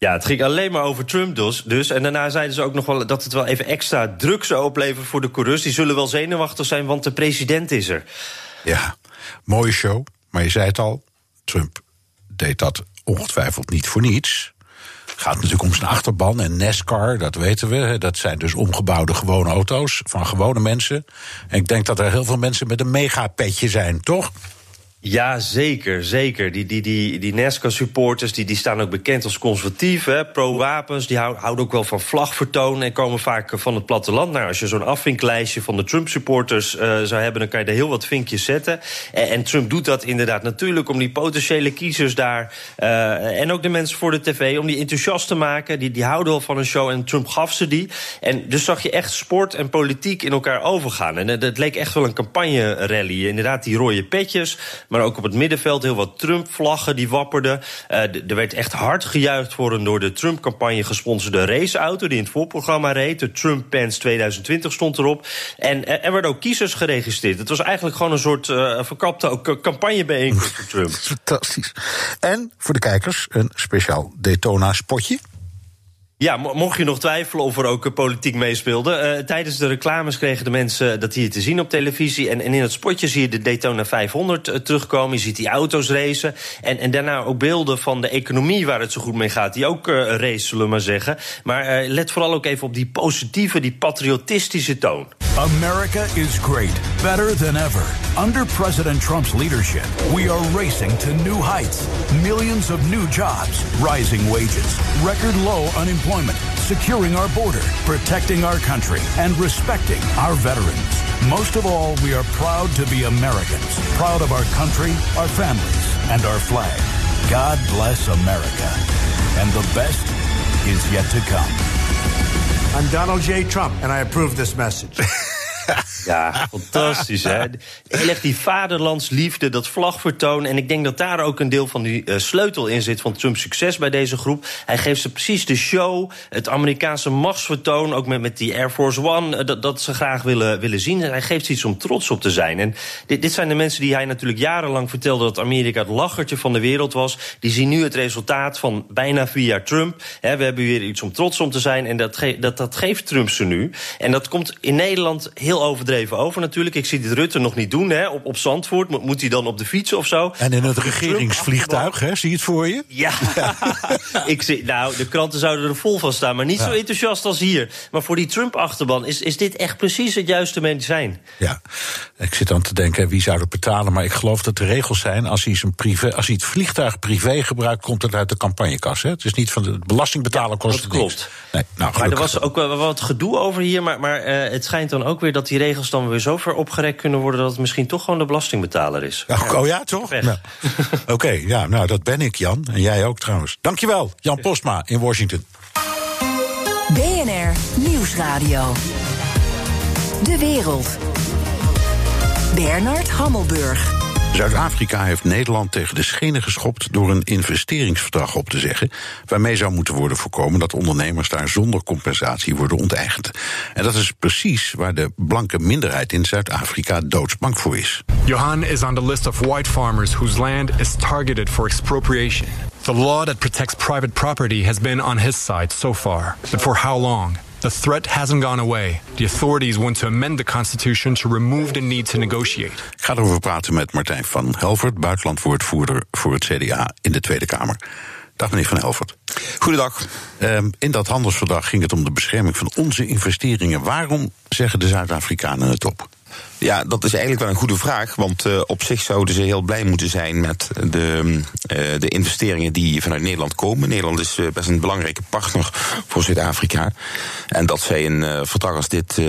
Ja, het ging alleen maar over Trump dus, dus. En daarna zeiden ze ook nog wel dat het wel even extra druk zou opleveren voor de coureurs. Die zullen wel zenuwachtig zijn, want de president is er. Ja, mooie show. Maar je zei het al, Trump deed dat ongetwijfeld niet voor niets. Gaat natuurlijk om zijn achterban en NASCAR, dat weten we. Dat zijn dus omgebouwde gewone auto's van gewone mensen. En ik denk dat er heel veel mensen met een megapetje zijn, toch? Ja, zeker, zeker. Die, die, die, die NASCAR-supporters die, die staan ook bekend als conservatief, pro-wapens. Die houden ook wel van vlagvertoon en komen vaak van het platteland. Nou, als je zo'n afvinklijstje van de Trump-supporters uh, zou hebben... dan kan je er heel wat vinkjes zetten. En, Trump doet dat inderdaad natuurlijk om die potentiële kiezers daar... Uh, en ook de mensen voor de tv, om die enthousiast te maken. Die, die houden wel van een show en Trump gaf ze die. En dus zag je echt sport en politiek in elkaar overgaan. En het leek echt wel een campagne-rally. Inderdaad, die rode petjes... Maar ook op het middenveld heel wat Trump-vlaggen die wapperden. Uh, er werd echt hard gejuicht voor een door de Trump-campagne gesponsorde raceauto... die in het voorprogramma reed. De Trump Pants 2020 stond erop. En uh, er werden ook kiezers geregistreerd. Het was eigenlijk gewoon een soort uh, verkapte campagnebijeenkomst voor Trump. *laughs* Fantastisch. En voor de kijkers een speciaal Daytona-spotje. Ja, mocht je nog twijfelen of er ook politiek meespeelde. Uh, tijdens de reclames kregen de mensen dat hier te zien op televisie. En, en in het spotje zie je de Daytona 500 uh, terugkomen. Je ziet die auto's racen. En, en daarna ook beelden van de economie waar het zo goed mee gaat. Die ook uh, race, zullen we maar zeggen. Maar let vooral ook even op die positieve, die patriotistische toon. America is great. Better than ever. Under President Trump's leadership, we are racing to new heights. Millions of new jobs, rising wages, record low unemployment securing our border, protecting our country, and respecting our veterans. Most of all, we are proud to be Americans, proud of our country, our families, and our flag. God bless America. And the best is yet to come. I'm Donald J. Trump, and I approve this message. *laughs* Ja, fantastisch, hè? Heel echt die vaderlandsliefde, dat vlagvertoon. En ik denk dat daar ook een deel van die uh, sleutel in zit van Trumps succes bij deze groep. Hij geeft ze precies de show, het Amerikaanse machtsvertoon, ook met, met die Air Force One, uh, dat, dat ze graag willen, willen zien. hij geeft ze iets om trots op te zijn. En dit, dit zijn de mensen die hij natuurlijk jarenlang vertelde dat Amerika het lachertje van de wereld was. Die zien nu het resultaat van bijna vier jaar Trump. We hebben weer iets om trots om te zijn. En dat, dat, dat geeft Trump ze nu. En dat komt in Nederland heel overdreven over natuurlijk. Ik zie dit Rutte nog niet doen hè, op, op Zandvoort. Moet hij dan op de fiets of zo? En in het regeringsvliegtuig, hè? zie je het voor je? Ja, *laughs* ik zie, nou, de kranten zouden er vol van staan. Maar niet ja. zo enthousiast als hier. Maar voor die Trump-achterban is, is dit echt precies het juiste medicijn. Ja, ik zit aan te denken, wie zou het betalen? Maar ik geloof dat de regels zijn, als hij, zijn privé, als hij het vliegtuig privé gebruikt... komt het uit de campagnekas. Hè? Het is niet van de belastingbetaler kost dat klopt. Nee, nou, maar er was ook wel wat gedoe over hier. Maar, maar uh, het schijnt dan ook weer dat die regels dan weer zo ver opgerekt kunnen worden... dat het misschien toch gewoon de belastingbetaler is. Oh, oh ja, toch? Nou. *laughs* Oké, okay, ja, nou, dat ben ik, Jan. En jij ook trouwens. Dankjewel, Jan *laughs* Postma in Washington. BNR Nieuwsradio. De wereld. Bernard Hammelburg. Zuid-Afrika heeft Nederland tegen de schenen geschopt door een investeringsverdrag op te zeggen, waarmee zou moeten worden voorkomen dat ondernemers daar zonder compensatie worden onteigend. En dat is precies waar de blanke minderheid in Zuid-Afrika doodsbang voor is. Johan is on the list of white farmers whose land is targeted for expropriation. The law that protects private property has been on his side so far, but for how long? The threat hasn't gone away. The authorities want to amend the constitution to remove the need to negotiate. Ik ga erover praten met Martijn van Helvert, buitenlandwoordvoerder voor het CDA in de Tweede Kamer. Dag meneer Van Helvert. Goedendag. Um, in dat handelsverdrag ging het om de bescherming van onze investeringen. Waarom zeggen de Zuid-Afrikanen het op? Ja, dat is eigenlijk wel een goede vraag. Want uh, op zich zouden ze heel blij moeten zijn met de, uh, de investeringen die vanuit Nederland komen. Nederland is uh, best een belangrijke partner voor Zuid-Afrika. En dat zij een verdrag als dit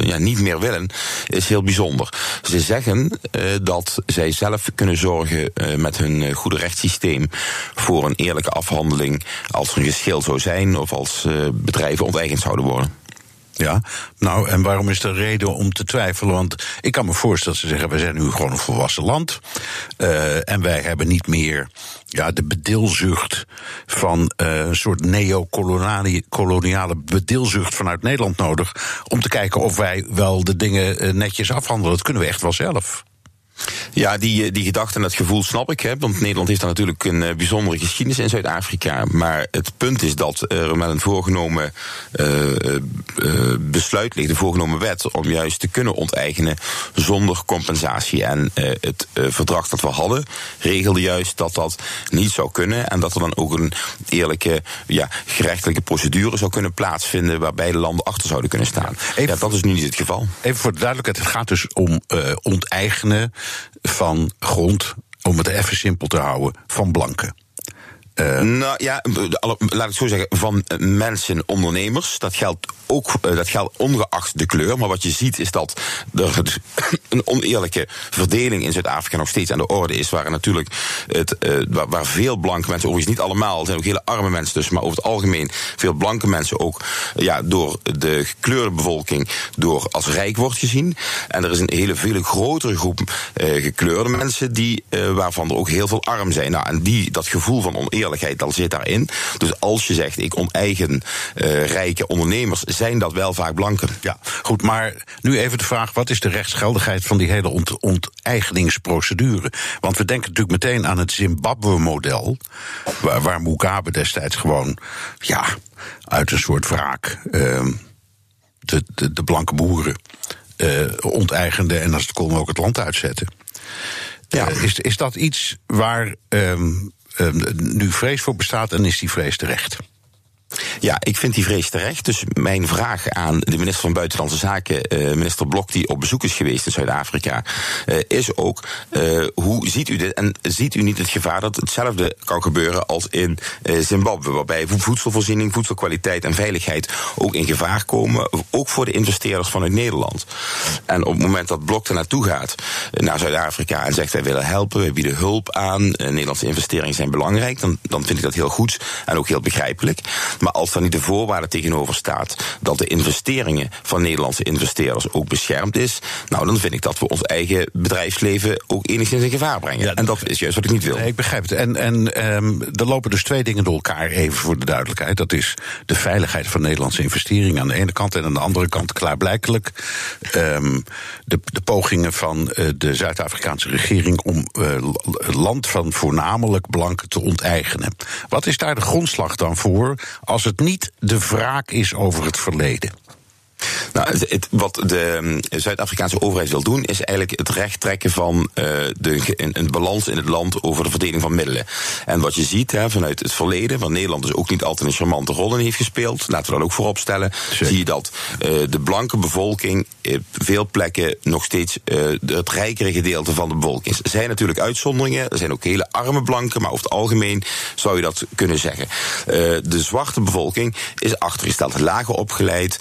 ja, niet meer willen, is heel bijzonder. Ze zeggen dat zij zelf kunnen zorgen met hun goede rechtssysteem voor een eerlijke afhandeling als er een geschil zou zijn of als bedrijven onteigend zouden worden. Ja, nou, en waarom is er reden om te twijfelen? Want ik kan me voorstellen dat ze zeggen: we zijn nu gewoon een volwassen land. Uh, en wij hebben niet meer ja, de bedilzucht van uh, een soort neo-koloniale bedilzucht vanuit Nederland nodig. om te kijken of wij wel de dingen uh, netjes afhandelen. Dat kunnen we echt wel zelf. Ja, die, die gedachte en dat gevoel snap ik. Hè, want Nederland heeft daar natuurlijk een uh, bijzondere geschiedenis in Zuid-Afrika. Maar het punt is dat er met een voorgenomen uh, uh, besluit ligt, een voorgenomen wet, om juist te kunnen onteigenen zonder compensatie. En het verdrag dat we hadden regelde juist dat dat niet zou kunnen. En dat er dan ook een eerlijke ja, gerechtelijke procedure zou kunnen plaatsvinden waarbij de landen achter zouden kunnen staan. Even, ja, dat is nu niet het geval. Even voor de duidelijkheid, het gaat dus om onteigenen van grond, om het even simpel te houden, van blanken. Uh, nou ja, laat ik zo zeggen, van mensen, ondernemers. Dat geldt ook, uh, dat geldt ongeacht de kleur. Maar wat je ziet is dat er *coughs* een oneerlijke verdeling in Zuid-Afrika nog steeds aan de orde is. Waar natuurlijk het, waar, waar, veel blanke mensen, overigens niet allemaal, er zijn ook hele arme mensen dus, maar over het algemeen veel blanke mensen ook ja, door de gekleurde bevolking door als rijk wordt gezien. En er is een hele veel grotere groep gekleurde mensen die, waarvan er ook heel veel arm zijn. Nou, en die, dat gevoel van oneerlijkheid eerlijkheid, al zit daarin. Dus als je zegt, ik oneigen uh, rijke ondernemers, zijn dat wel vaak blanken. Ja, goed, maar nu even de vraag, wat is de rechtsgeldigheid van die hele ont onteigeningsprocedure? Want we denken natuurlijk meteen aan het Zimbabwe-model, waar, waar Mugabe destijds gewoon, ja, uit een soort wraak uh, de, de, de, blanke boeren uh, onteigende en als het kon ook het land uitzetten. Ja. Uh, is, is dat iets waar um, nu vrees voor bestaat en is die vrees terecht? Ja, ik vind die vrees terecht. Dus mijn vraag aan de minister van Buitenlandse Zaken, uh, minister Blok, die op bezoek is geweest in Zuid-Afrika, uh, is ook: uh, hoe ziet u dit? En ziet u niet het gevaar dat hetzelfde kan gebeuren als in Zimbabwe, waarbij voedselvoorziening, voedselkwaliteit en veiligheid ook in gevaar komen, ook voor de investeerders vanuit Nederland? En op het moment dat Blok er naartoe gaat, naar Zuid-Afrika, en zegt wij willen helpen, wij bieden hulp aan, Nederlandse investeringen zijn belangrijk, dan, dan vind ik dat heel goed en ook heel begrijpelijk. Als daar niet de voorwaarde tegenover staat dat de investeringen van Nederlandse investeerders ook beschermd is, nou dan vind ik dat we ons eigen bedrijfsleven ook enigszins in gevaar brengen. Ja, en dat is juist wat ik niet wil. Nee, ik begrijp het. En, en um, er lopen dus twee dingen door elkaar, even voor de duidelijkheid. Dat is de veiligheid van Nederlandse investeringen aan de ene kant en aan de andere kant klaarblijkelijk um, de, de pogingen van uh, de Zuid-Afrikaanse regering om uh, land van voornamelijk blanken te onteigenen. Wat is daar de grondslag dan voor als het niet de wraak is over het verleden? Nou, het, wat de um, Zuid-Afrikaanse overheid wil doen, is eigenlijk het recht trekken van uh, de, een, een, balans in het land over de verdeling van middelen. En wat je ziet hè, vanuit het verleden, want Nederland dus ook niet altijd een charmante rol in heeft gespeeld, laten we dat ook voorop stellen, zie je dat uh, de blanke bevolking op veel plekken nog steeds uh, het rijkere gedeelte van de bevolking is. Er zijn natuurlijk uitzonderingen, er zijn ook hele arme blanken, maar over het algemeen zou je dat kunnen zeggen. de zwarte bevolking is achtergesteld, lager opgeleid,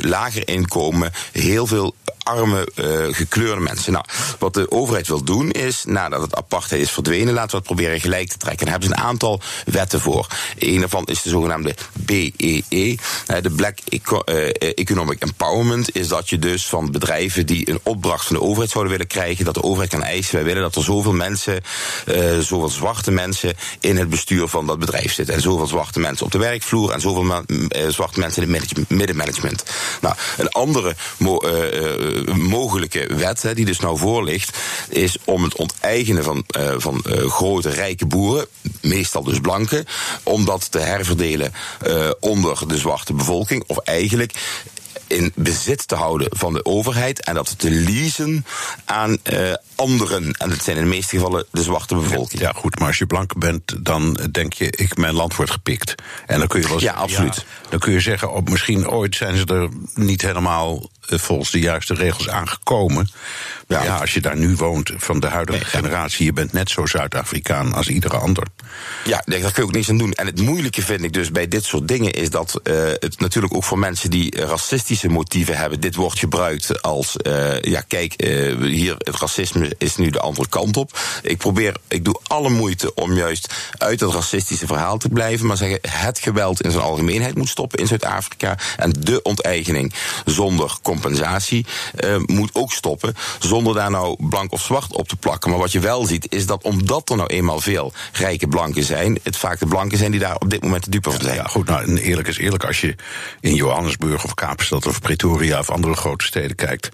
lager inkomen, heel veel arme, uh, gekleurde mensen. Nou, wat de overheid wil doen is, nadat het apartheid is verdwenen, laten we het proberen gelijk te trekken. Daar hebben ze een aantal wetten voor. Een daarvan is de zogenaamde BEE, e. de Black Eco uh, Economic Empowerment. Is dat je dus van bedrijven die een opdracht van de overheid zouden willen krijgen, dat de overheid kan eisen, wij willen dat er zoveel mensen, uh, zoveel zwarte mensen in het bestuur van dat bedrijf zitten. En zoveel zwarte mensen op de werkvloer en zoveel zwarte mensen in het middenmanagement. Nou, een andere mo mogelijke wet, die dus nou voor ligt, is om het onteigenen van, van grote rijke boeren, meestal dus blanken, om dat te herverdelen uh, onder de zwarte bevolking. Of eigenlijk in bezit te houden van de overheid en dat te leasen aan uh, anderen. En dat zijn in de meeste gevallen de zwarte bevolking. Ja, goed, maar als je blank bent, dan denk je, ik, mijn land wordt gepikt. En dan kun je wel ja, absoluut. dan kun je zeggen, op, misschien ooit zijn ze er niet helemaal uh, volgens de juiste regels aangekomen. Ja. ja, als je daar nu woont, van de huidige nee, generatie, je bent net zo Zuid-Afrikaan als iedere ander. Ja, daar kun je ook niets aan doen. En het moeilijke vind ik dus bij dit soort dingen is dat uh, het natuurlijk ook voor mensen die racistisch racistische motieven hebben. Dit wordt gebruikt als, uh, ja, kijk, uh, hier, het racisme is nu de andere kant op. Ik probeer, ik doe alle moeite om juist uit het racistische verhaal te blijven, maar zeggen, het geweld in zijn algemeenheid moet stoppen in Zuid-Afrika. En de onteigening zonder compensatie uh, moet ook stoppen, zonder daar nou blank of zwart op te plakken. Maar wat je wel ziet, is dat omdat er nou eenmaal veel rijke blanken zijn, het vaak de blanken zijn die daar op dit moment de dupe van zijn. Ja, goed, nou, eerlijk is eerlijk, als je in Johannesburg of Kaapstad of Pretoria of andere grote steden kijkt,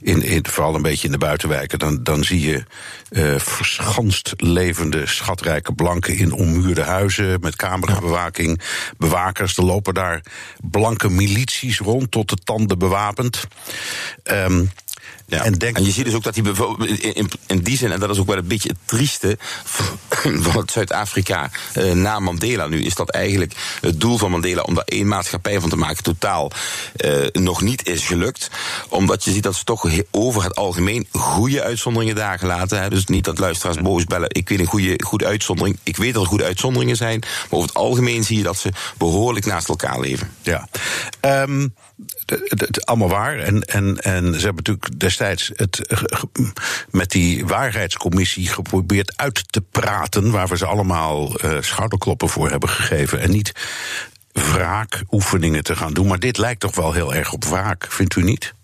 in, in, vooral een beetje in de buitenwijken, dan, dan zie je uh, verschanst levende, schatrijke blanken in ommuurde huizen met camerabewaking, bewakers. Er lopen daar blanke milities rond, tot de tanden bewapend. Um, ja. En, denk... en je ziet dus ook dat bijvoorbeeld in, in, die zin, en dat is ook wel een beetje het trieste van Zuid-Afrika uh, na Mandela nu, is dat eigenlijk het doel van Mandela om daar één maatschappij van te maken totaal uh, nog niet is gelukt. Omdat je ziet dat ze toch over het algemeen goede uitzonderingen daar gelaten hebben. Dus niet dat luisteraars boos bellen, ik weet een goede, goede uitzondering. Ik weet dat er goede uitzonderingen zijn, maar over het algemeen zie je dat ze behoorlijk naast elkaar leven. Ja. Um, het, allemaal waar. En, en, en ze hebben natuurlijk destijds het eh, met die waarheidscommissie geprobeerd uit te praten, waar we ze allemaal uh, schouderkloppen voor hebben gegeven. En niet wraakoefeningen te gaan doen. Maar dit lijkt toch wel heel erg op wraak, vindt u niet?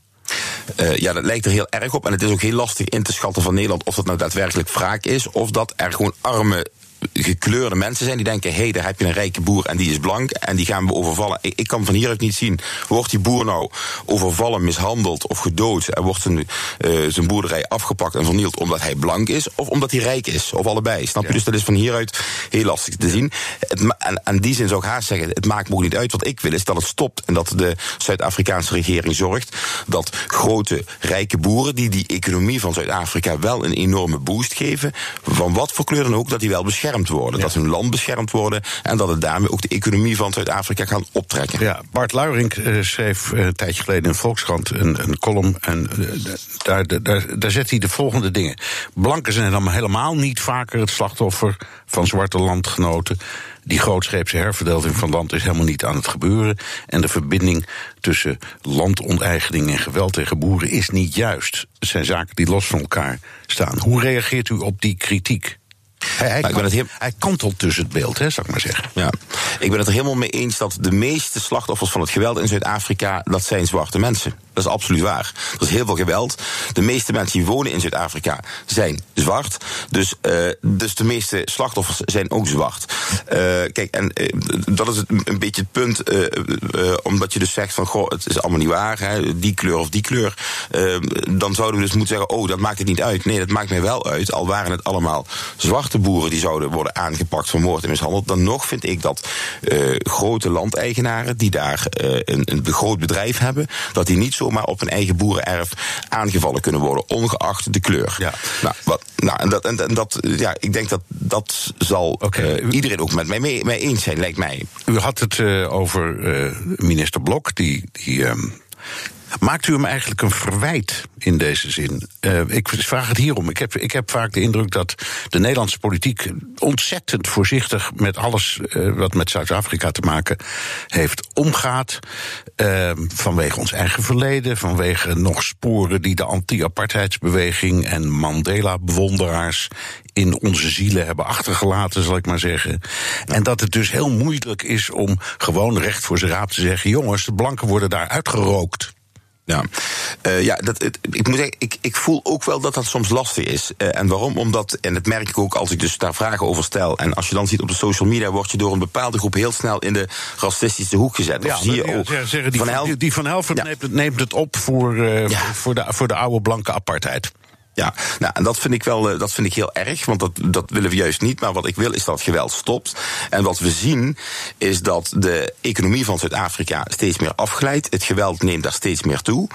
Uh, ja, dat lijkt er heel erg op. En het is ook heel lastig in te schatten van Nederland of dat nou daadwerkelijk wraak is. Of dat er gewoon arme gekleurde mensen zijn die denken: hé, hey, daar heb je een rijke boer en die is blank en die gaan we overvallen. Ik, ik kan van hieruit niet zien, wordt die boer nou overvallen, mishandeld of gedood en wordt zijn, uh, zijn boerderij afgepakt en vernield omdat hij blank is of omdat hij rijk is, of allebei. Snap je? Dus dat is van hieruit heel lastig te zien. Het, en aan die zin zou ik haast zeggen: het maakt me ook niet uit. Wat ik wil is dat het stopt en dat de Zuid-Afrikaanse regering zorgt dat grote rijke boeren die die economie van Zuid-Afrika wel een enorme boost geven, van wat voor kleur dan ook, dat die wel worden. Dat hun land beschermd worden. En dat het daarmee ook de economie van Zuid-Afrika kan optrekken. Ja, Bart Luiring uh, schreef uh, een tijdje geleden in Volkskrant een, een column. En uh, daar, daar, daar zet hij de volgende dingen. Blanken zijn dan helemaal niet vaker het slachtoffer van zwarte landgenoten. Die grootscheepse herverdeling van land is helemaal niet aan het gebeuren. En de verbinding tussen landonteigening en geweld tegen boeren is niet juist. Het zijn zaken die los van elkaar staan. Hoe reageert u op die kritiek? Hij, kan, het hij kantelt tussen het beeld, hè, zou ik maar zeggen. Ja. Ik ben het er helemaal mee eens dat de meeste slachtoffers van het geweld in Zuid-Afrika... dat zijn zwarte mensen. Dat is absoluut waar. Er is heel veel geweld. De meeste mensen die wonen in Zuid-Afrika zijn zwart. Dus, uh, dus de meeste slachtoffers zijn ook zwart. Uh, kijk, en uh, dat is het, een beetje het punt. omdat je dus zegt van, goh, het is allemaal niet waar. Hè, die kleur of die kleur. dan zouden we dus moeten zeggen, oh, dat maakt het niet uit. Nee, dat maakt mij wel uit. Al waren het allemaal zwarte boeren die zouden worden aangepakt, vermoord en mishandeld. Dan nog vind ik dat grote landeigenaren die daar een, een groot bedrijf hebben, dat die niet zo zomaar op een eigen boerenerf aangevallen kunnen worden, ongeacht de kleur. Ja. Nou, wat, nou en dat, en, en dat, ja, ik denk dat dat zal okay. uh, iedereen ook met mij mee, mee, eens zijn, lijkt mij. U had het uh, over uh, minister Blok, die. die um Maakt u hem eigenlijk een verwijt in deze zin? Uh, ik vraag het hierom. Ik heb, ik heb vaak de indruk dat de Nederlandse politiek ontzettend voorzichtig met alles uh, wat met Zuid-Afrika te maken heeft omgaat. Uh, vanwege ons eigen verleden, vanwege nog sporen die de anti-apartheidsbeweging en Mandela-bewonderaars in onze zielen hebben achtergelaten, zal ik maar zeggen. En dat het dus heel moeilijk is om gewoon recht voor zijn raap te zeggen: jongens, de blanken worden daar uitgerookt. Ja, uh, ja dat, het, ik moet zeggen, ik, ik voel ook wel dat dat soms lastig is. Uh, en waarom? Omdat, en dat merk ik ook als ik dus daar vragen over stel. En als je dan ziet op de social media, word je door een bepaalde groep heel snel in de racistische hoek gezet. Ja, zie je ook. Zeggen, die, van Helft, die van Helft ja. neemt, het, neemt het op voor, uh, ja. voor, de, voor de oude blanke apartheid. Ja, nou, en dat vind ik wel dat vind ik heel erg, want dat, dat willen we juist niet. Maar wat ik wil is dat geweld stopt. En wat we zien is dat de economie van Zuid-Afrika steeds meer afglijdt. Het geweld neemt daar steeds meer toe.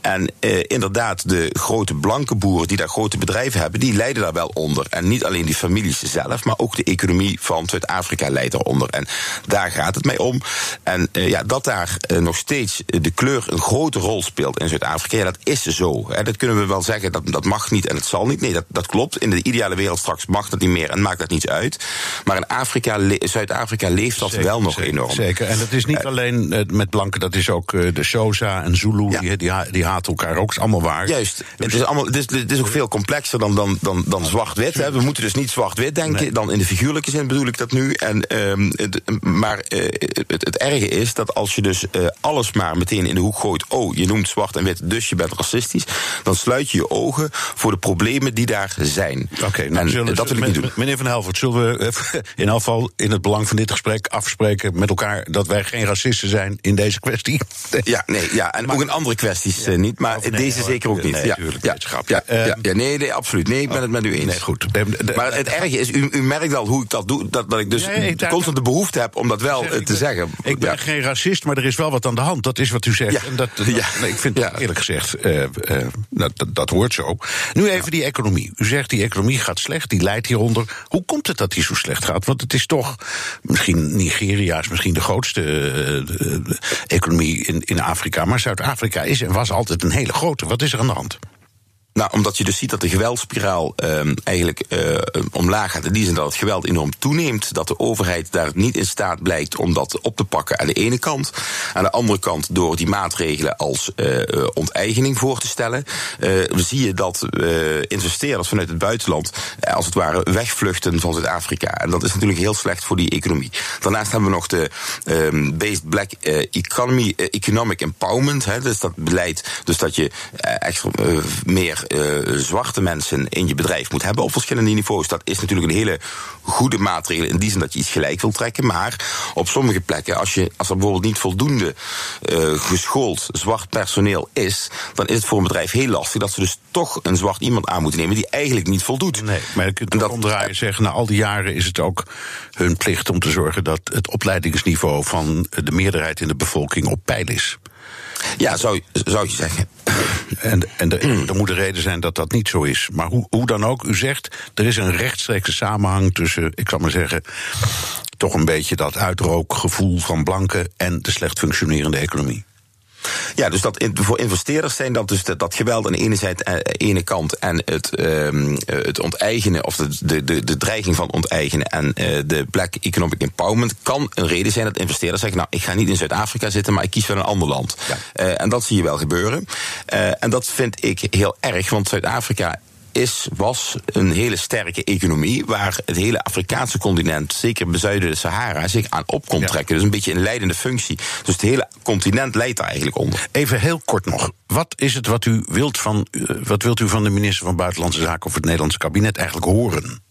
En eh, inderdaad, de grote blanke boeren die daar grote bedrijven hebben, die lijden daar wel onder. En niet alleen die families zelf, maar ook de economie van Zuid-Afrika leidt eronder. En daar gaat het mij om. En eh, ja, dat daar eh, nog steeds de kleur een grote rol speelt in Zuid-Afrika, ja, dat is zo. Hè. Dat kunnen we wel zeggen, dat, dat mag mag niet en het zal niet. Nee, dat, dat klopt. In de ideale wereld straks mag dat niet meer en maakt dat niets uit. Maar in Afrika, Zuid-Afrika leeft dat wel nog enorm. Zeker. En dat is niet alleen uh, met blanken, dat is ook uh, de Xhosa en Zulu. Ja. Die, die, die haten elkaar ook. is allemaal waar. Juist. Dus het, is allemaal, het, is, het is ook veel complexer dan, dan, dan, dan zwart-wit. We moeten dus niet zwart-wit denken. Nee. Dan in de figuurlijke zin bedoel ik dat nu. En, het, maar uh, het, het, erge is dat als je dus alles maar meteen in de hoek gooit. Oh, je noemt zwart en wit, dus je bent racistisch. Dan sluit je je ogen voor de problemen die daar zijn. Oké, okay, nou, zullen, dat wil ik niet doen. Meneer Van Helvoort, zullen we *laughs* in afval in het belang van dit gesprek afspreken met elkaar dat wij geen racisten zijn in deze kwestie? *laughs* Ja, nee, ja, en maar, ook in andere kwesties ja, niet, maar nee, deze hoor, zeker ook niet. Nee, ja, natuurlijk, ja, grap. Ja, ja, ja, nee, nee, absoluut. Nee, ik ben het met u eens. Nee, goed. Maar het erge is, u, u merkt al hoe ik dat doe, dat, dat ik dus nee, ik, constant de behoefte heb om dat wel zeg, te ben, zeggen. Ik ben geen racist, maar er is wel wat aan de hand. Dat is wat u zegt. En dat, *laughs* ik vind eerlijk gezegd, uh, uh, dat, dat hoort zo. Nu even die economie. U zegt die economie gaat slecht, die leidt hieronder. Hoe komt het dat die zo slecht gaat? Want het is toch, misschien Nigeria is misschien de grootste uh, economie in, in Afrika. Maar Zuid-Afrika is en was altijd een hele grote. Wat is er aan de hand? Nou, omdat je dus ziet dat de geweldspiraal um, eigenlijk uh, omlaag gaat. In die zin dat het geweld enorm toeneemt. Dat de overheid daar niet in staat blijkt om dat op te pakken aan de ene kant. Aan de andere kant door die maatregelen als uh, onteigening voor te stellen. We zien je dat investeerders vanuit het buitenland als het ware wegvluchten van Zuid-Afrika. En dat is natuurlijk heel slecht voor die economie. Daarnaast hebben we nog de um, Based Black Economy, Economic Empowerment. Dus dat beleid dus dat je echt meer uh, zwarte mensen in je bedrijf moet hebben op verschillende niveaus. Dat is natuurlijk een hele goede maatregel in die zin dat je iets gelijk wil trekken. Maar op sommige plekken, als, je, als er bijvoorbeeld niet voldoende uh, geschoold zwart personeel is, dan is het voor een bedrijf heel lastig dat ze dus toch een zwart iemand aan moeten nemen die eigenlijk niet voldoet. Nee, maar je kunt dat omdraaien zeggen, na al die jaren is het ook hun plicht om te zorgen dat het opleidingsniveau van de meerderheid in de bevolking op peil is. Ja, zou, zou je zeggen. En, en er, er moet een reden zijn dat dat niet zo is. Maar hoe, hoe dan ook, u zegt, er is een rechtstreekse samenhang tussen, ik zal maar zeggen, toch een beetje dat uitrookgevoel van blanken en de slecht functionerende economie. Ja, dus dat voor investeerders zijn dat dus dat, dat geweld aan de ene, zijde, eh, ene kant en het, um, het onteigenen of de, de, de, de dreiging van onteigenen en uh, de Black Economic Empowerment kan een reden zijn dat investeerders zeggen: Nou, ik ga niet in Zuid-Afrika zitten, maar ik kies wel een ander land. Ja. Uh, en dat zie je wel gebeuren. Uh, en dat vind ik heel erg, want Zuid-Afrika is, was een hele sterke economie. Waar het hele Afrikaanse continent, zeker bezuiden de Sahara, zich aan op kon trekken. Dus een beetje een leidende functie. Dus het hele continent leidt daar eigenlijk onder. Even heel kort nog. Wat is het wat u wilt van, wat wilt u van de minister van Buitenlandse Zaken of het Nederlandse kabinet eigenlijk horen?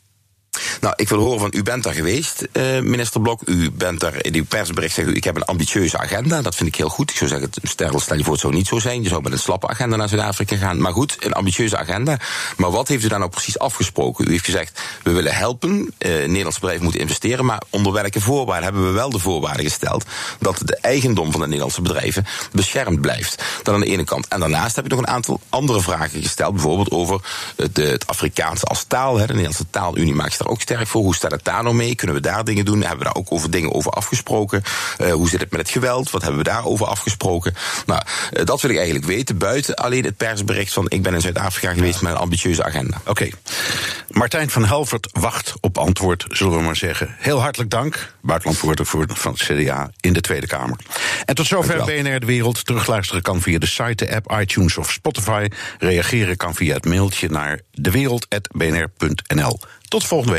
Nou, ik wil horen van u bent daar geweest, uh, minister Blok. U bent daar in uw persbericht zeggen, ik heb een ambitieuze agenda. Dat vind ik heel goed. Ik zou zeggen, stel, stel je voor, het zou niet zo zijn. Je zou met een slappe agenda naar Zuid-Afrika gaan. Maar goed, een ambitieuze agenda. Maar wat heeft u daar nou precies afgesproken? U heeft gezegd, we willen helpen. Nederlandse bedrijven moeten investeren. Maar onder welke voorwaarden hebben we wel de voorwaarden gesteld dat de eigendom van de Nederlandse bedrijven beschermd blijft? Dat aan de ene kant. En daarnaast heb ik nog een aantal andere vragen gesteld. Bijvoorbeeld over het, het Afrikaans als taal. Hè. De Nederlandse taalunie maakt ook sterk voor. Hoe staat het daar nou mee? Kunnen we daar dingen doen? Hebben we daar ook over dingen over afgesproken? Uh, hoe zit het met het geweld? Wat hebben we daarover afgesproken? Nou, uh, dat wil ik eigenlijk weten. Buiten alleen het persbericht van ik ben in Zuid-Afrika geweest met een ambitieuze agenda. Oké. Okay. Martijn van Helvert wacht op antwoord, zullen we maar zeggen. Heel hartelijk dank, buitenlandvoorzitter van het CDA in de Tweede Kamer. En tot zover BNR De Wereld. Terugluisteren kan via de site, de app, iTunes of Spotify. Reageren kan via het mailtje naar dewereld.bnr.nl. Tot volgende week.